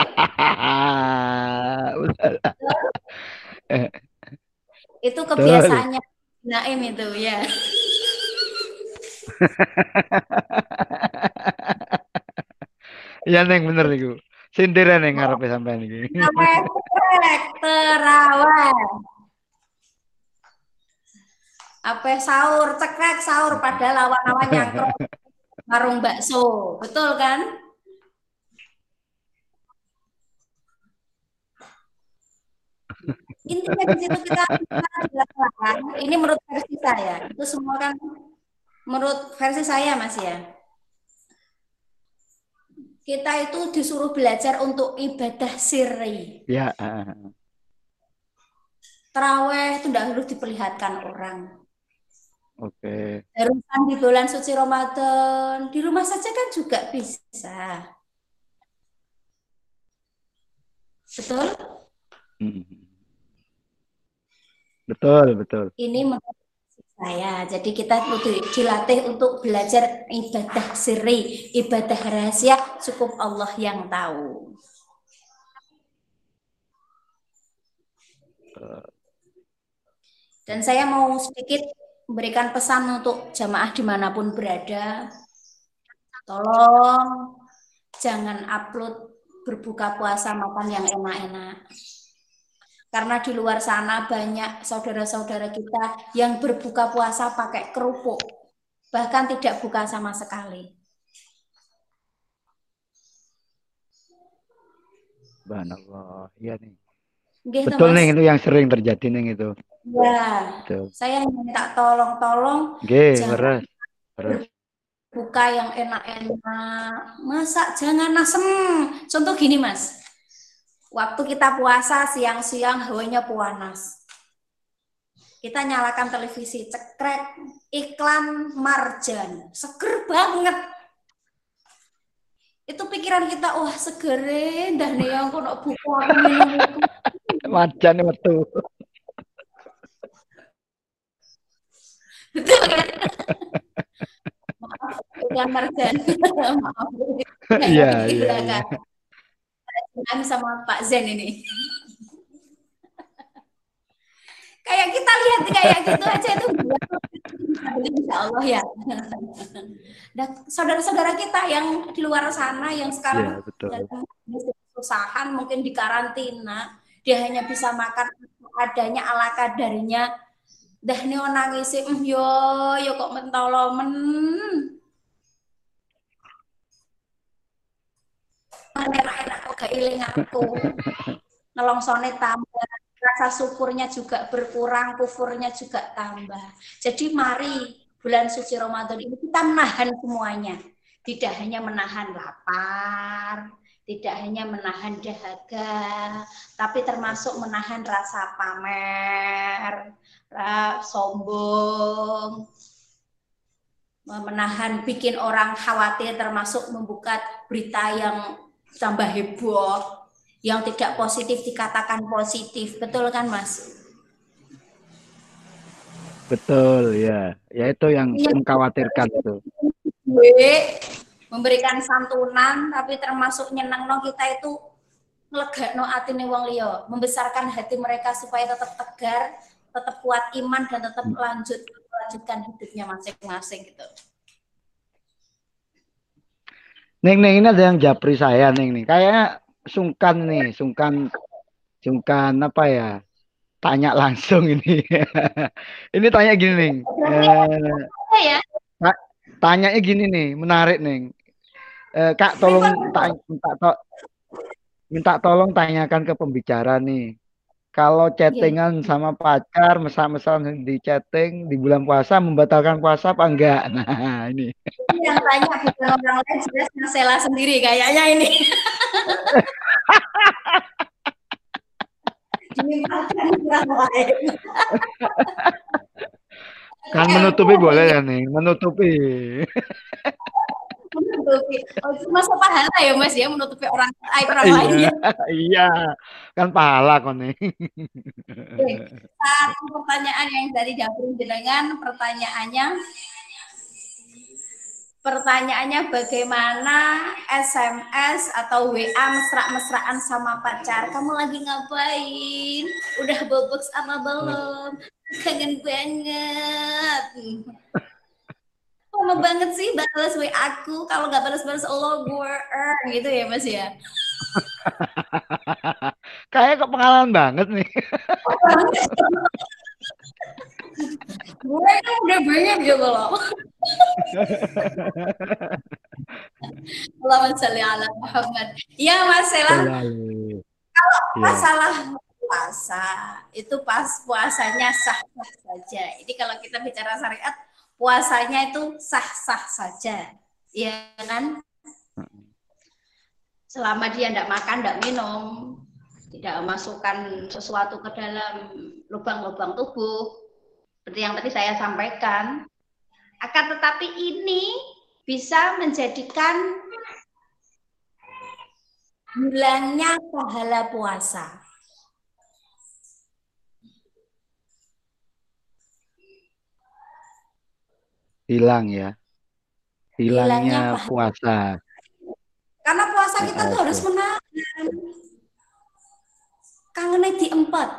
Itu kebiasaannya Naim itu ya. Iya neng bener niku. Sindiran neng ngarepe sampean iki. Terawih. Apa sahur cekrek sahur padahal lawan-lawan nyangkruk warung bakso. Betul kan? Intinya di situ kita. Ini menurut versi saya. Itu semua kan menurut versi saya Mas ya. Kita itu disuruh belajar untuk ibadah sirri. Ya. Terawih itu tidak harus diperlihatkan orang. Oke. Darusan di bulan suci Ramadan, di rumah saja kan juga bisa. Betul? Betul, betul. Ini menurut saya. Jadi kita perlu dilatih untuk belajar ibadah sirri, ibadah rahasia, cukup Allah yang tahu. Dan saya mau sedikit memberikan pesan untuk jamaah di mana pun berada. Tolong jangan upload berbuka puasa makan yang enak-enak. Karena di luar sana banyak saudara-saudara kita yang berbuka puasa pakai kerupuk, bahkan tidak buka sama sekali. Subhanallah. Iya nih. Gitu, Betul nih itu yang sering terjadi nih itu. Ya, Betul. saya minta tolong-tolong Jangan. leres. Leres. buka yang enak-enak. Masak jangan asem. Contoh gini, Mas. Waktu kita puasa siang-siang hawanya panas. Kita nyalakan televisi, cekrek iklan marjan. Seger banget. Itu pikiran kita, wah segere dah nih yang kono buku minum itu. Metu. Betul kan? Maaf, iklan marjan. Maaf. Iya, Di iya, Kami sama Pak Zen ini. kayak kita lihat kayak gitu aja itu Insya Allah ya. Dan saudara-saudara kita yang di luar sana yang sekarang betul. dalam kesusahan mungkin di karantina dia hanya bisa makan adanya ala kadarnya dah nih nangis yo yo kok mentolo iling aku. Nelongsone tambah. Rasa syukurnya juga berkurang kufurnya juga tambah. Jadi mari bulan suci Ramadan ini kita menahan semuanya. Tidak hanya menahan lapar tidak hanya menahan dahaga tapi termasuk menahan rasa pamer sombong. Menahan bikin orang khawatir termasuk membuka berita yang tambah heboh yang tidak positif dikatakan positif betul kan mas Betul, ya. Ya itu yang Iya. mengkhawatirkan itu. gue memberikan santunan tapi termasuk nyenang kita itu ngelegakno atine wong liya membesarkan hati mereka supaya tetap tegar tetap kuat iman dan tetap lanjut melanjutkan hidupnya masing-masing gitu Neng, neng ini ada yang japri saya, neng nih. Kayaknya sungkan nih, sungkan, sungkan apa ya? Tanya langsung ini. ini tanya gini, neng. Eh, ya tanyanya gini nih, menarik nih. Eh, Kak, tolong ta- minta, to- minta tolong tanyakan ke pembicara nih. Kalau chattingan sama pacar, mesra-mesraan di chatting di bulan puasa membatalkan puasa apa enggak? Nah, ini. Ini yang tanya bukan orang lain jelas Marcella sendiri kayaknya ini. Kan menutupi boleh ya nih, menutupi. menutupi. Oh, pahala ya Mas ya menutupi orang aib orang lain Iya, ya. iya. Kan pahala kok nih. Oke. Satu pertanyaan yang dari dapur jenengan pertanyaannya Pertanyaannya bagaimana SMS atau WA mesra-mesraan sama pacar? Kamu lagi ngapain? Udah bobok apa belum? Kangen banget. Lama banget sih balas WA aku. Kalau nggak balas-balas Allah gue gitu ya Mas ya. Kayak kok pengalaman banget nih. gue kan udah banyak gitu loh. Allahumma sholli ala Muhammad. Iya Mas Sela, Selalu. kalau Iya. masalah puasa itu pas puasanya sah-sah saja. Ini kalau kita bicara syariat, puasanya itu sah-sah saja. Iya kan? Selama dia tidak makan, tidak minum, tidak memasukkan sesuatu ke dalam lubang-lubang tubuh, seperti yang tadi saya sampaikan. Akan tetapi ini bisa menjadikan hilangnya pahala puasa. Hilang ya. Hilangnya Hilangnya puasa. Karena puasa kita tuh Oke. harus menahan. Kangennya diempat.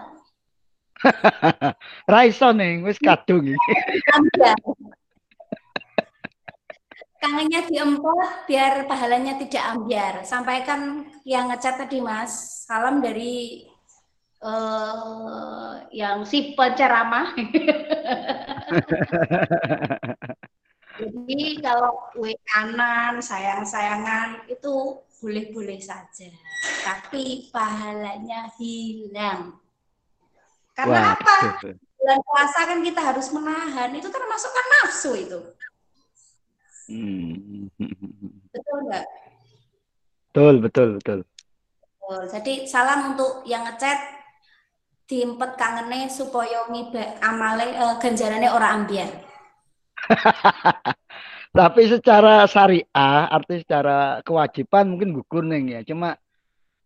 Raiso nih, wis kadung iki. Ambiar. Kangennya diempat biar pahalanya tidak ambiar. Sampaikan yang ngecat tadi Mas. Salam dari eh, yang si penceramah. Jadi kalau we kanan, sayang-sayangan itu boleh-boleh saja. Tapi pahalanya hilang. Karena Wah. apa? Bulan puasa kan kita harus menahan. Itu termasuk kan nafsu itu. Hmm. Betul nggak? Betul, betul, betul. Oh, jadi salam untuk yang ngechat diempet kangene supaya ngiba amale eh, ganjarane ora ambiar. Tapi secara syariah, arti secara kewajiban mungkin gugur neng ya. Cuma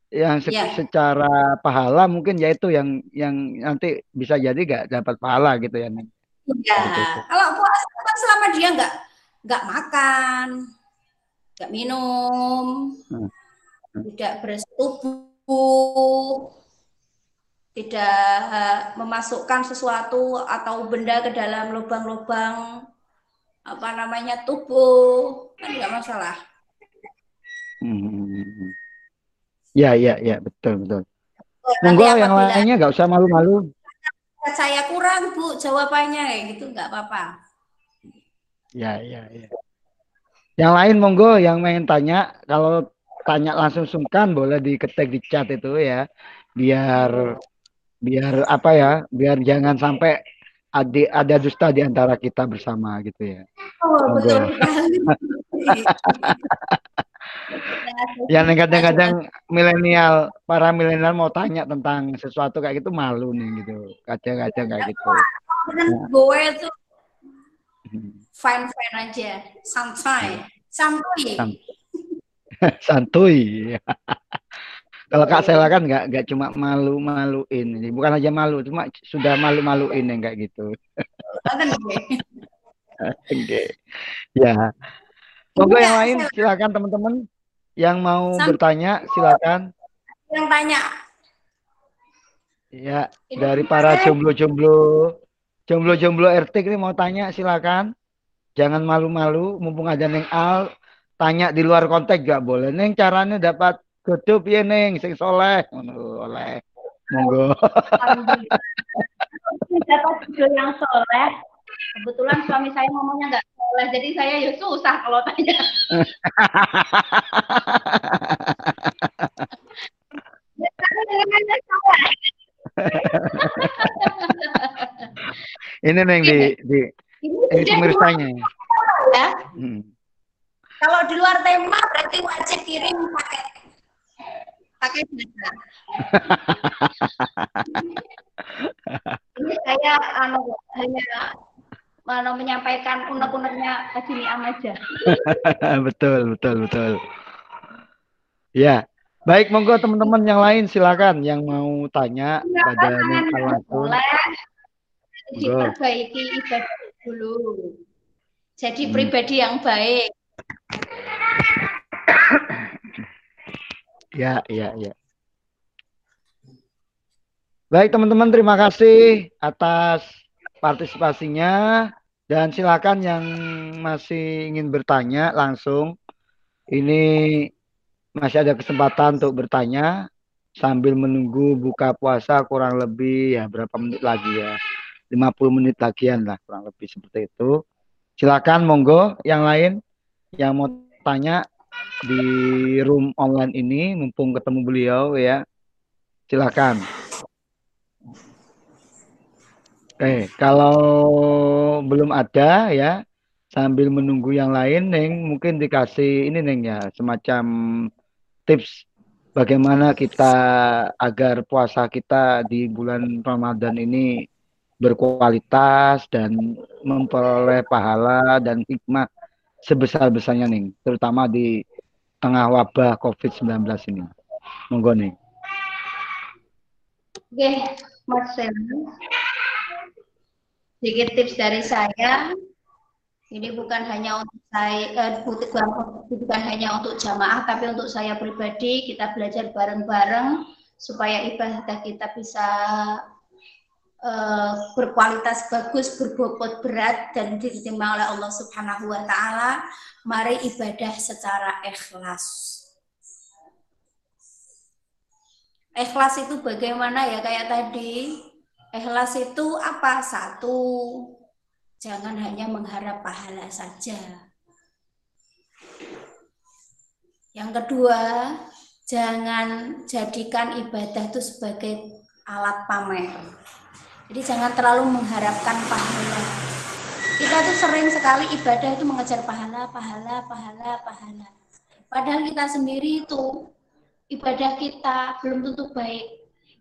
yang se- Iya. secara pahala mungkin ya itu yang yang nanti bisa jadi gak dapat pahala gitu ya neng. Iya. Betul. Kalau puasa kan selama dia nggak nggak makan, nggak minum, Hmm. tidak bersetubuh, tidak eh, memasukkan sesuatu atau benda ke dalam lubang-lubang apa namanya tubuh kan nggak masalah. Hmm. Ya, ya, ya, betul, betul. Oh, Monggo yang lainnya nggak usah malu-malu. saya kurang bu jawabannya kayak gitu nggak apa-apa. Ya, ya, ya. Yang lain monggo yang pengen tanya, kalau tanya langsung sungkan boleh diketik di chat itu ya, biar biar apa ya, biar jangan sampai ada ada dusta di antara kita bersama gitu ya. Oh betul sekali. Yang kadang-kadang milenial, para milenial mau tanya tentang sesuatu kayak gitu malu nih gitu, kadang-kadang kayak gitu. Gue itu fine fine aja, santai, santuy. Sam- Santuy. Kalau Kak Sela kan nggak nggak cuma malu-maluin, ini bukan aja malu, cuma sudah malu-maluin yang kayak gitu. Oke. Ya. Monggo Iya, yang lain Sela. silakan teman-teman yang mau Sam- bertanya silakan. Yang tanya, Ya, Ini dari para jomblo-jomblo jomblo-jomblo RT ini mau tanya silakan. Jangan malu-malu mumpung ada Neng Al tanya di luar konteks gak boleh. Neng caranya dapat hidup ya Neng sing soleh. Ngono, oleh. Monggo. dapat judul yang soleh. Kebetulan suami saya ngomongnya nggak soleh, jadi saya ya susah kalau tanya. Ini Neng di di Ini sudah pemirsanya. ya. Hmm. Kalau di luar tema berarti wajib kirim paket pakai data. Ini saya anu, hanya mana menyampaikan unek-uneknya Haji Niam aja. betul, betul, betul. Ya, baik monggo teman-teman yang lain silakan yang mau tanya Iya, pada Nisa langsung. diperbaiki ibadah dulu. Jadi Hmm. pribadi yang baik. Ya, ya, ya. Baik teman-teman, terima kasih atas partisipasinya dan silakan yang masih ingin bertanya langsung. Ini masih ada kesempatan untuk bertanya sambil menunggu buka puasa kurang lebih ya berapa menit lagi ya. 50 menit lagian lah kurang lebih seperti itu. Silakan monggo yang lain yang mau tanya di room online ini mumpung ketemu beliau ya. Silakan. Oke, kalau belum ada ya sambil menunggu yang lain Neng mungkin dikasih ini Neng ya semacam tips bagaimana kita agar puasa kita di bulan Ramadan ini berkualitas dan memperoleh pahala dan hikmah sebesar-besarnya nih, terutama di tengah wabah COVID-19 ini. Monggo nih. Oke, Mas. Sedikit tips dari saya. Ini bukan hanya untuk saya, eh, bukan, bukan hanya untuk jamaah, tapi untuk saya pribadi. Kita belajar bareng-bareng supaya ibadah kita bisa eh, berkualitas bagus, berbobot berat dan diterima oleh Allah Subhanahu wa taala. Mari ibadah secara ikhlas. Ikhlas itu bagaimana ya kayak tadi? Ikhlas itu apa? Satu, jangan hanya mengharap pahala saja. Yang kedua, jangan jadikan ibadah itu sebagai alat pamer. Jadi jangan terlalu mengharapkan pahala. Kita tuh sering sekali ibadah itu mengejar pahala, pahala, pahala, pahala. Padahal kita sendiri itu ibadah kita belum tentu baik.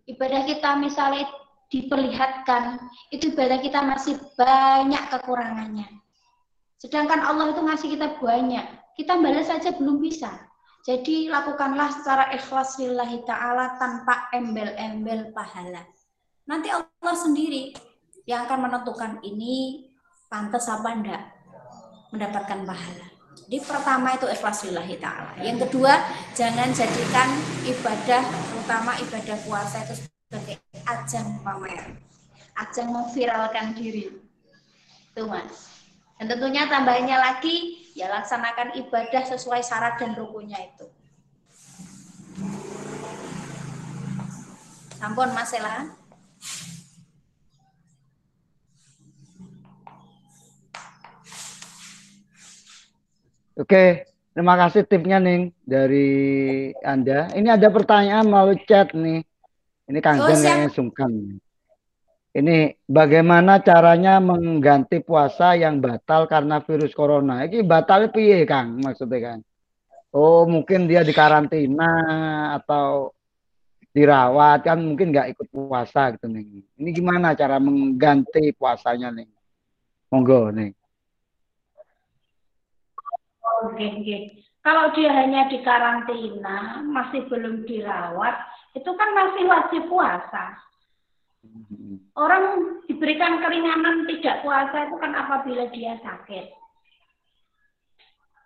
Ibadah kita misalnya diperlihatkan, itu ibadah kita masih banyak kekurangannya. Sedangkan Allah itu ngasih kita banyak, kita balas saja belum bisa. Jadi lakukanlah secara ikhlas lillahi ta'ala tanpa embel-embel pahala. Nanti Allah sendiri yang akan menentukan ini pantas apa enggak mendapatkan pahala. Jadi pertama itu ikhlas lillahi ta'ala. Yang kedua, jangan jadikan ibadah, terutama ibadah puasa itu sebagai ajang pamer. Ajang memviralkan diri. Itu mas. Dan tentunya tambahnya lagi, ya laksanakan ibadah sesuai syarat dan rukunnya itu. Sampun Mas Ela. Oke, terima kasih tipsnya nih dari Anda. Ini ada pertanyaan melalui chat nih. Ini Kang Oh, Jan siap. kayaknya sungkan. Ini bagaimana caranya mengganti puasa yang batal karena virus corona? Ini batal piye Kang maksudnya Kang? Oh mungkin dia dikarantina atau dirawat kan mungkin nggak ikut puasa gitu nih. Ini gimana cara mengganti puasanya nih? Monggo nih. Oke, oke. Kalau dia hanya dikarantina, masih belum dirawat, itu kan masih wajib puasa. Orang diberikan keringanan tidak puasa itu kan apabila dia sakit.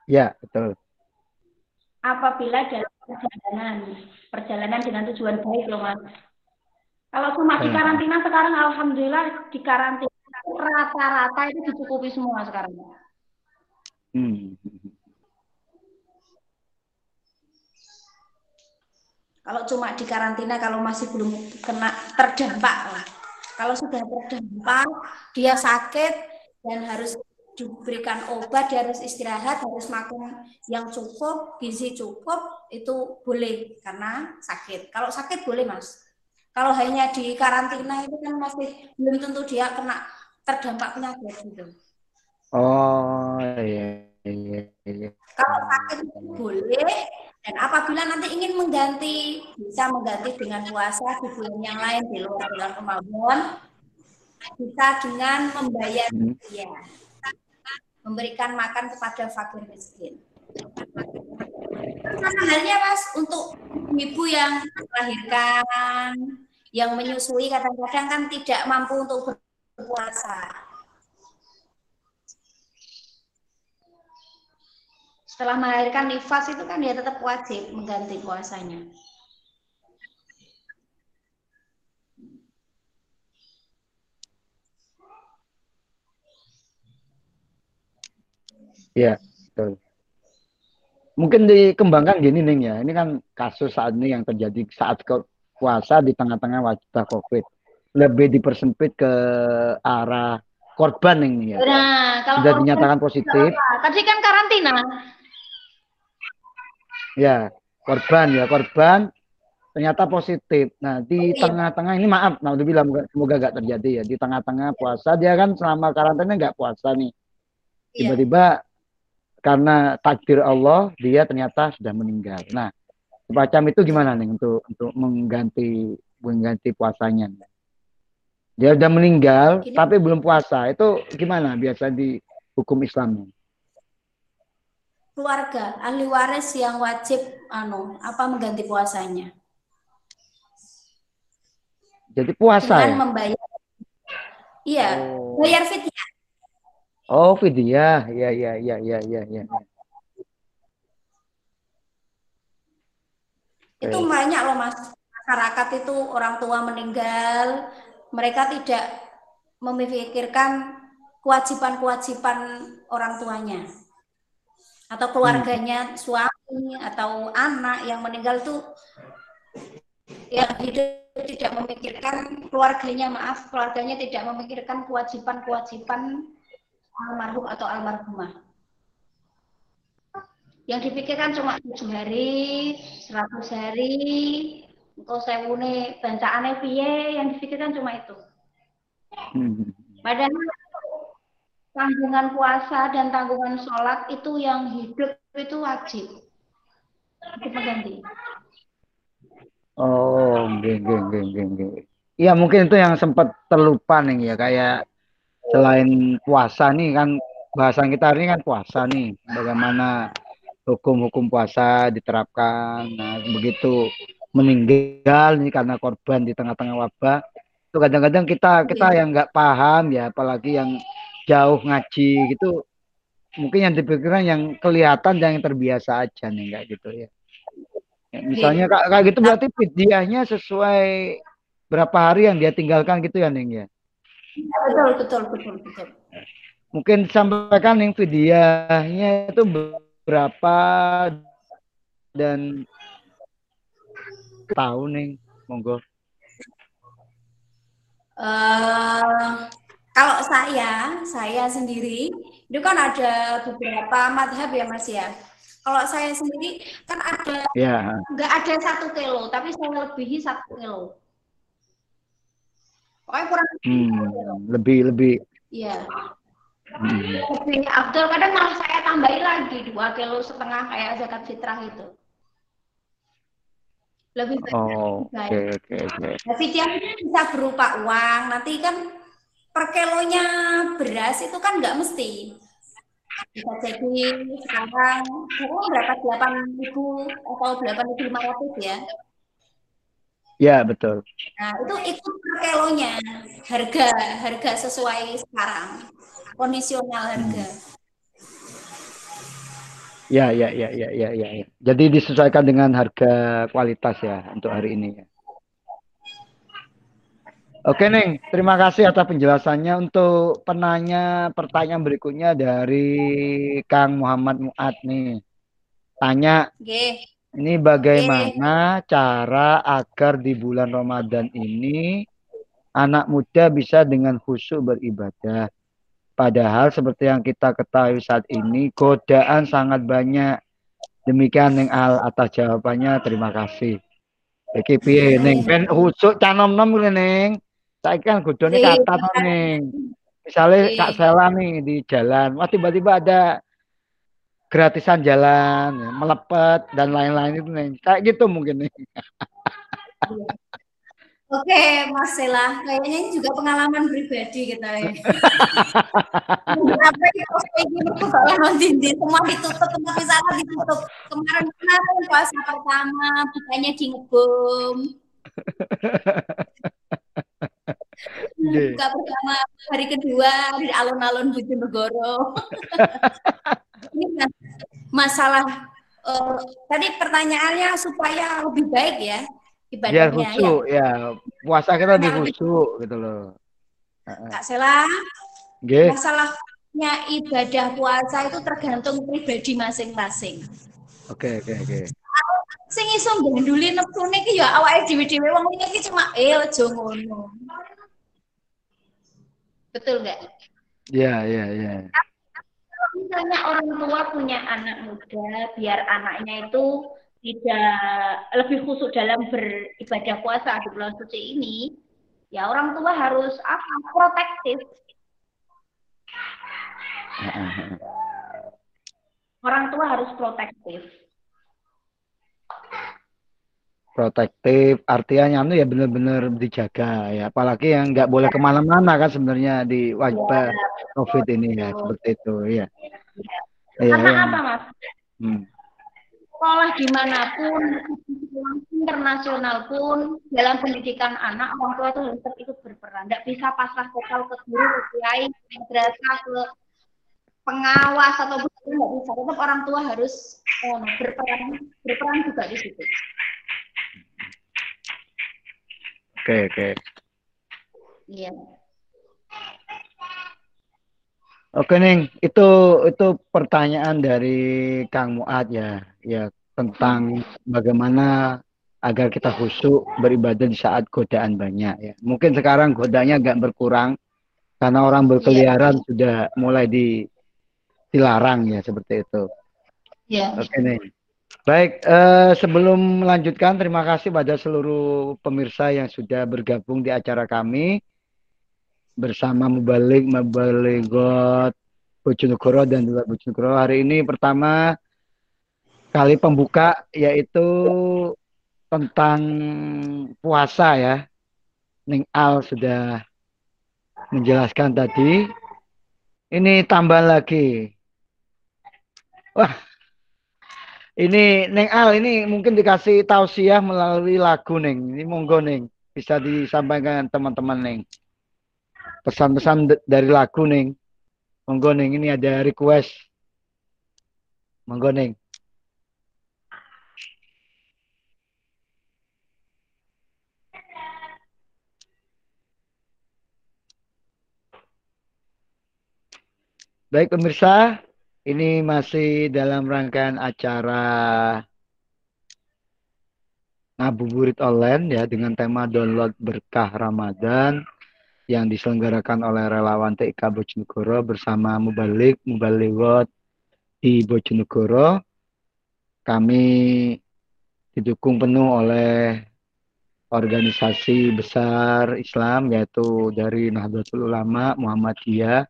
Ya betul. Apabila dalam perjalanan, perjalanan dengan tujuan baik loh mas. Kalau cuma di Hmm. karantina sekarang, alhamdulillah di karantina rata-rata itu dicukupi semua sekarang. Hmm. Kalau cuma di karantina, kalau masih belum kena terdampak lah. Kalau sudah terdampak, dia sakit dan harus diberikan obat, dia harus istirahat, harus makan yang cukup, gizi cukup, itu boleh karena sakit. Kalau sakit boleh mas. Kalau hanya di karantina itu kan masih belum tentu dia kena terdampak penyakit gitu. Oh iya iya iya. Kalau sakit itu boleh dan apabila nanti ingin mengganti bisa mengganti dengan puasa di bulan yang lain di luar bulan Ramadan bisa dengan membayar Hmm. dia. Memberikan makan kepada fakir miskin. Sama halnya mas untuk ibu yang melahirkan yang menyusui kadang-kadang kan tidak mampu untuk berpuasa setelah melahirkan nifas itu kan dia tetap wajib mengganti puasanya Iya, betul. Mungkin dikembangkan gini nih ya. Ini kan kasus saat ini yang terjadi saat puasa di tengah-tengah wabah COVID. Lebih dipersempit ke arah korban nih ya. Nah, kalau Sudah dinyatakan positif, tadi kan karantina. Ya korban ya korban ternyata positif. Nah di Iya. tengah-tengah ini maaf, nah udah bilang semoga nggak terjadi ya. Di tengah-tengah puasa dia kan selama karantina nggak puasa nih. Iya. Tiba-tiba karena takdir Allah dia ternyata sudah meninggal. Nah semacam itu gimana nih untuk untuk mengganti mengganti puasanya? Dia sudah meninggal Gini. tapi belum puasa. Itu gimana biasa di hukum Islam? Keluarga ahli waris yang wajib anu apa mengganti puasanya Jadi puasa dengan ya? membayar Iya, Oh. bayar fidyah. Oh, fidyah. Ya, ya, ya, ya, ya, ya. Itu Oke. banyak loh Mas. Masyarakat itu orang tua meninggal, mereka tidak memikirkan kewajiban-kewajiban orang tuanya atau keluarganya, suami atau anak yang meninggal itu yang hidup tidak memikirkan keluarganya, maaf, keluarganya tidak memikirkan kewajiban-kewajiban almarhum atau almarhumah. Yang dipikirkan cuma tujuh hari, seratus hari, engkau sewune bancaane piye, yang dipikirkan cuma itu. Hmm. Padahal tanggungan puasa dan tanggungan sholat itu yang hidup itu wajib. Itu mengganti. Oh, geng, geng, geng, geng, geng. Iya, mungkin itu yang sempat terlupa nih ya, kayak selain puasa nih kan bahasan kita hari ini kan puasa nih, bagaimana hukum-hukum puasa diterapkan. Nah, begitu meninggal nih karena korban di tengah-tengah wabah, itu kadang-kadang kita kita yang nggak paham ya, apalagi yang jauh ngaji gitu, mungkin yang dipikirkan yang kelihatan dan yang terbiasa aja nih kayak gitu ya. Ya, misalnya kayak, kayak gitu berarti fidyahnya sesuai berapa hari yang dia tinggalkan gitu ya Neng ya. Betul, betul, betul, betul. Mungkin sampaikan yang fidyahnya itu berapa dan tahu Neng, monggo. Eh, kalau saya, saya sendiri itu kan ada beberapa madhab ya Mas ya. Kalau saya sendiri kan ada Ya, nggak ada satu kilo, tapi saya lebihi satu kilo. Pokoknya kurang hmm, lebih lebih. Iya, hmm. lebih afdol. Kadang malah saya tambahin lagi dua kilo setengah kayak zakat fitrah itu. Lebih baik. Oh, oke oke oke. Nah, bisa berupa uang. Nanti kan per kilonya beras itu kan nggak mesti. Bisa jadi sekarang oh, berapa delapan ribu atau delapan ribu lima ratus ya. Ya betul. Nah itu ikut per kilonya harga harga sesuai sekarang kondisional harga. Ya ya ya ya ya ya. ya. Jadi disesuaikan dengan harga kualitas ya untuk hari ini. ya. Oke Neng, terima kasih atas penjelasannya. Untuk penanya pertanyaan berikutnya dari Kang Muhammad Muat nih. Tanya, Oke. ini bagaimana cara agar di bulan Ramadan ini anak muda bisa dengan khusyuk beribadah? Padahal seperti yang kita ketahui saat ini, godaan sangat banyak. Demikian Neng Al atas jawabannya. Terima kasih. Iki piye Neng ben khusyuk canom-nom kuwi Neng. Saiki kan godone Iya. kata to Neng. Misalnya Iya. Kak Sela nih di jalan, wah tiba-tiba ada gratisan jalan, ya, melepet dan lain-lain itu Neng. Kayak gitu mungkin Neng. Oke, Mas Sela, kayaknya ini juga pengalaman pribadi kita ya. Apa yang kayak gini tuh kalau nanti di semua ditutup, tempat wisata ditutup. Kemarin kemarin puasa pertama, bukanya di ngebom. Oke. Buka pertama hari kedua di alun-alun Bojonegoro. ini kan masalah eh, tadi pertanyaannya supaya lebih baik ya ibadahnya ya. khusyuk ya. Puasa kita lebih Nah, khusyuk gitu loh. Kak Sela, Nggih. masalahnya ibadah puasa itu tergantung pribadi masing-masing. Oke, oke, oke. Sing iso ganduli nepsune ki ya awake dhewe-dhewe wong ini cuma eh aja ngono. Betul nggak? Iya, iya, iya. Kalau misalnya orang tua punya anak muda, biar anaknya itu tidak lebih khusyuk dalam beribadah puasa di bulan suci ini, ya orang tua harus apa? Protektif. Orang tua harus protektif. Protektif artinya anu ya benar-benar dijaga ya. Apalagi yang nggak boleh ke mana-mana kan sebenarnya di wajib COVID ini ya seperti itu ya. Karena iya. apa, Mas? Hmm. Sekolah di mana pun, internasional pun, dalam pendidikan anak, orang tua itu harus ikut berperan. Tidak bisa pasrah total ke guru, ke kiai, ke madrasah, ke pengawas atau bukan nggak bisa. Tetap orang tua harus eh, berperan, berperan juga di situ. Oke, oke. Iya. Oke Ning, itu itu pertanyaan dari Kang Muad ya, ya tentang bagaimana agar kita khusyuk beribadah di saat godaan banyak ya. Mungkin sekarang godaannya agak berkurang karena orang berkeliaran sudah mulai di dilarang ya seperti itu. Iya. Oke Ning. Baik, eh, sebelum melanjutkan terima kasih pada seluruh pemirsa yang sudah bergabung di acara kami bersama Mubalik, Mubaligot, Bojonegoro dan juga Bojonegoro. Hari ini pertama kali pembuka yaitu tentang puasa ya. Ning Al sudah menjelaskan tadi. Ini tambah lagi. Wah, ini Neng Al ini mungkin dikasih tausiah melalui lagu Neng. Ini monggo Neng bisa disampaikan teman-teman Neng. Pesan-pesan dari lagu Neng. Monggo Neng ini ada request. Monggo Neng. Baik pemirsa, ini masih dalam rangkaian acara ngabuburit online ya dengan tema download berkah Ramadan yang diselenggarakan oleh relawan TIK Bojonegoro bersama Mubalik Mubaligot di Bojonegoro. Kami didukung penuh oleh organisasi besar Islam yaitu dari Nahdlatul Ulama, Muhammadiyah,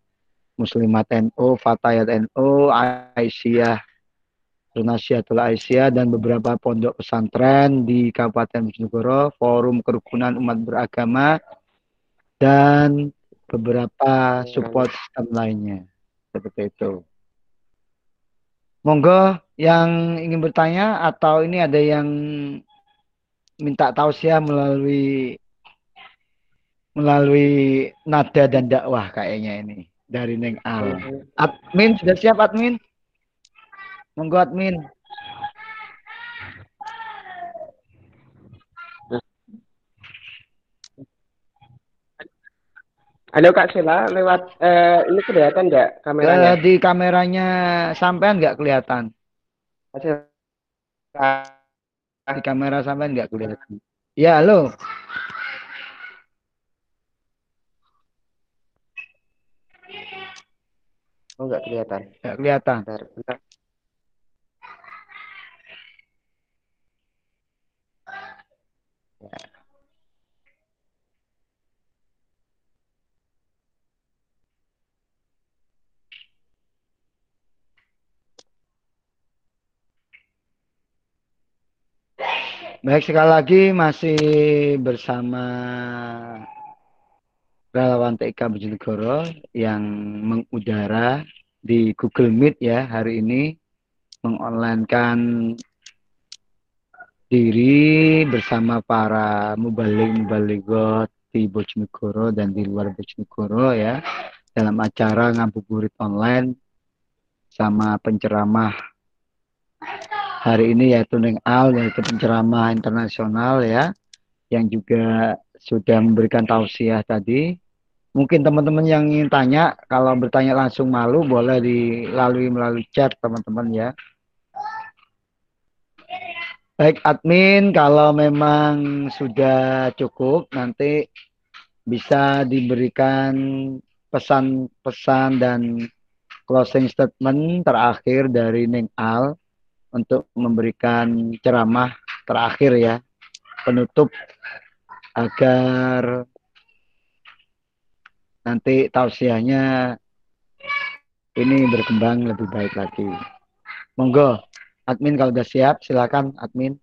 Muslimat NU, Fatayat NU, Aisyah, Lunasiatul Aisyah dan beberapa pondok pesantren di Kabupaten Bojonegoro, Forum Kerukunan Umat Beragama dan beberapa support system lainnya. Seperti itu. Monggo yang ingin bertanya atau ini ada yang minta tausiah melalui melalui nada dan dakwah kayaknya ini dari Neng Al. Admin sudah siap admin? Monggo admin. Halo Kak Sela, lewat eh, ini kelihatan nggak Eh, kameranya? di kameranya sampean nggak kelihatan? Di kamera sampean nggak kelihatan. Ya, halo. Oh nggak kelihatan. Nggak kelihatan. Bentar, bentar. Baik, sekali lagi masih bersama relawan TK Bojonegoro yang mengudara di Google Meet ya hari ini mengonlinekan diri bersama para mubalik-mubaligot di Bojonegoro dan di luar Bojonegoro ya dalam acara ngabuburit online sama penceramah hari ini yaitu Neng Al yaitu penceramah internasional ya yang juga sudah memberikan tausiah tadi. Mungkin teman-teman yang ingin tanya, kalau bertanya langsung malu boleh dilalui melalui chat teman-teman ya. Baik admin, kalau memang sudah cukup nanti bisa diberikan pesan-pesan dan closing statement terakhir dari Neng Al untuk memberikan ceramah terakhir ya, penutup agar nanti tausiahnya ini berkembang lebih baik lagi. Monggo, admin kalau sudah siap, silakan admin.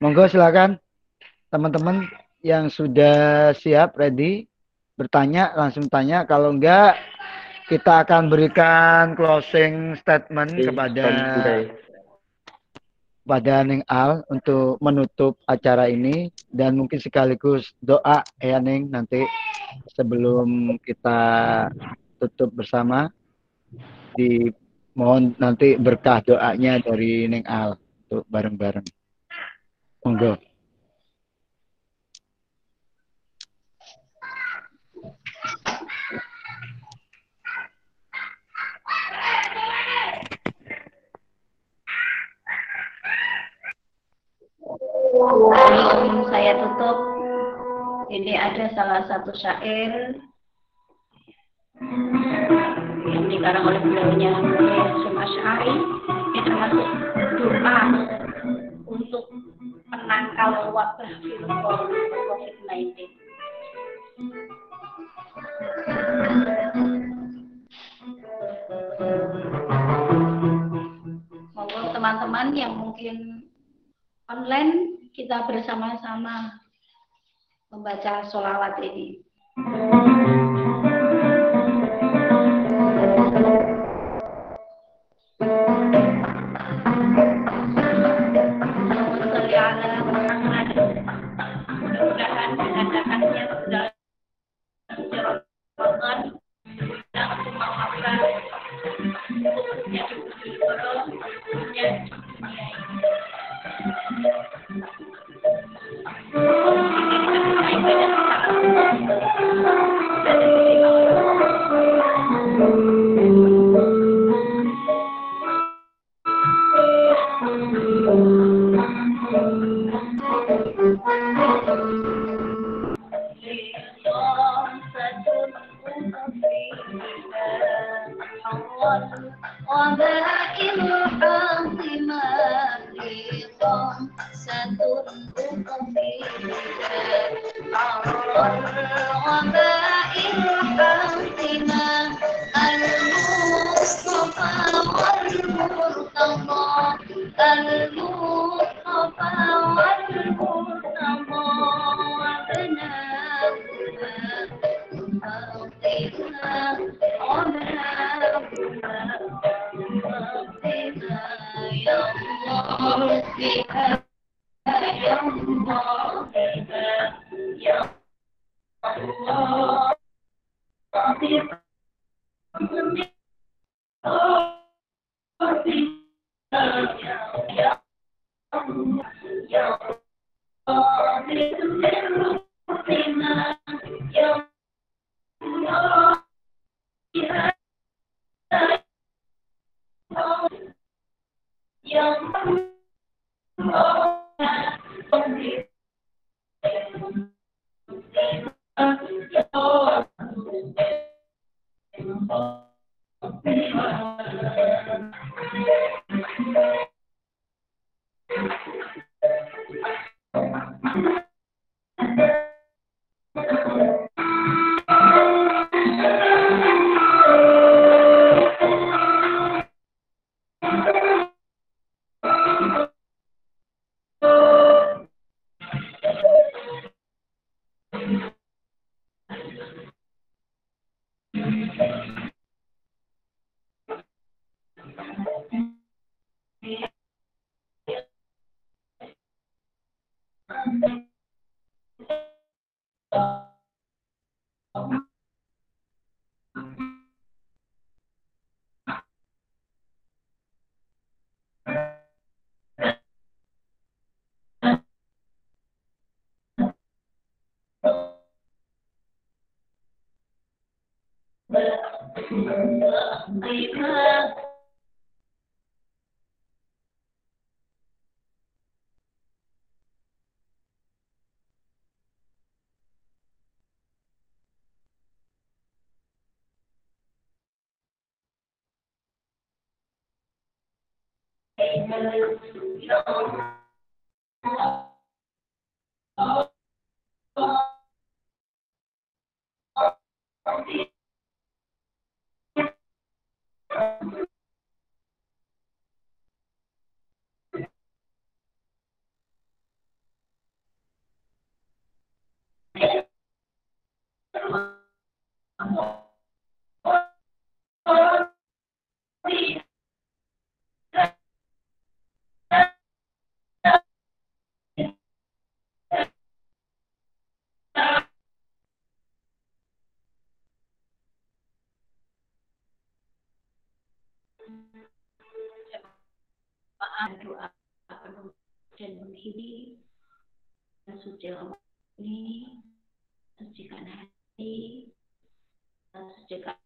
Monggo silakan teman-teman yang sudah siap ready bertanya langsung tanya kalau enggak kita akan berikan closing statement kepada pada Neng Al untuk menutup acara ini dan mungkin sekaligus doa ya Neng nanti sebelum kita tutup bersama di mohon nanti berkah doanya dari Neng Al untuk bareng-bareng. Monggo. Sebelum saya tutup, ini ada salah satu syair yang dikarang oleh beliaunya Asy'ari. Ini termasuk doa untuk menangkal wabah virus COVID-19. Monggo teman-teman yang mungkin online kita bersama-sama membaca sholawat ini. أنور Amen. Doa penuh dan menghiri suci ini sucikan hati sucikan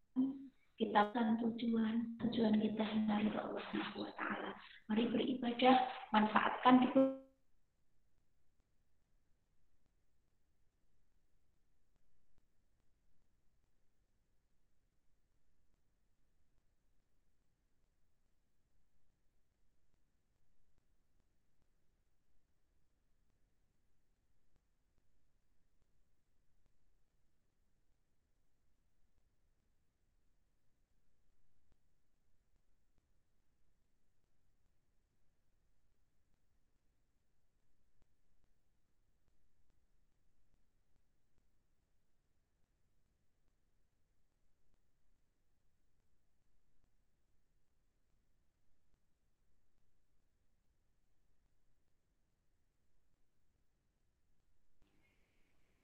kita kan tujuan tujuan kita dari Allah Subhanahu wa taala. Mari beribadah, manfaatkan di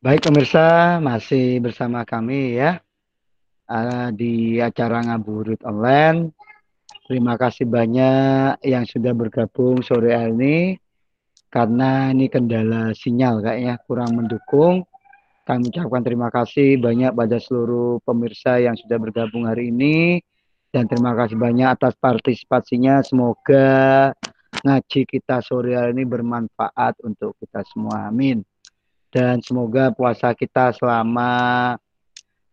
Baik pemirsa, masih bersama kami ya uh, di acara ngaburit online. Terima kasih banyak yang sudah bergabung sore hari ini karena ini kendala sinyal kayaknya kurang mendukung. Kami ucapkan terima kasih banyak pada seluruh pemirsa yang sudah bergabung hari ini dan terima kasih banyak atas partisipasinya. Semoga ngaji kita sore hari ini bermanfaat untuk kita semua. Amin dan semoga puasa kita selama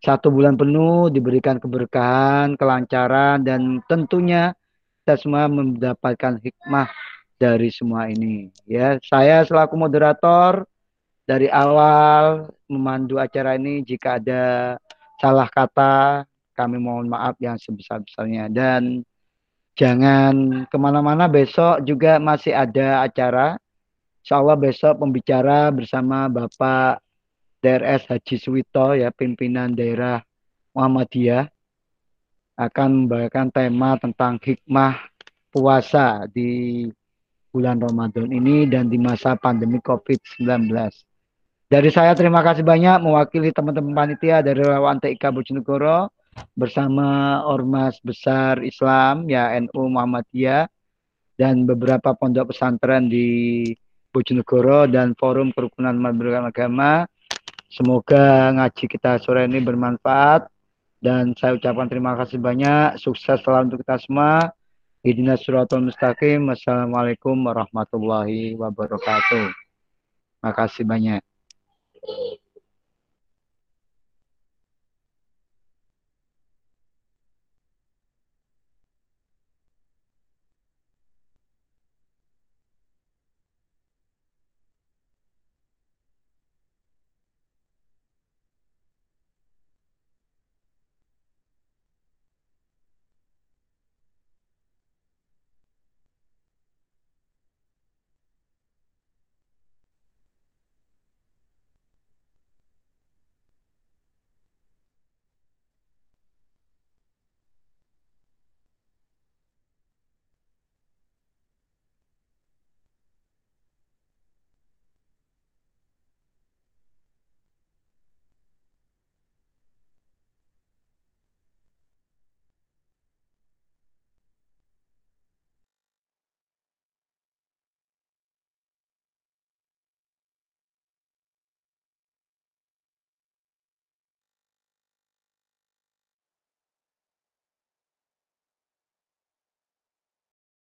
satu bulan penuh diberikan keberkahan, kelancaran, dan tentunya kita semua mendapatkan hikmah dari semua ini. Ya, saya selaku moderator dari awal memandu acara ini jika ada salah kata kami mohon maaf yang sebesar-besarnya dan jangan ke mana-mana besok juga masih ada acara Insya Allah besok pembicara bersama Bapak DRS Haji Suwito ya pimpinan daerah Muhammadiyah akan membawakan tema tentang hikmah puasa di bulan Ramadan ini dan di masa pandemi COVID-19. Dari saya terima kasih banyak mewakili teman-teman panitia dari Relawan TIK Bojonegoro bersama Ormas Besar Islam ya NU Muhammadiyah dan beberapa pondok pesantren di Bojonegoro dan Forum Kerukunan Umat Agama. Semoga ngaji kita sore ini bermanfaat dan saya ucapkan terima kasih banyak. Sukses selalu untuk kita semua. Idina suratul mustaqim. Wassalamualaikum warahmatullahi wabarakatuh. Terima kasih banyak.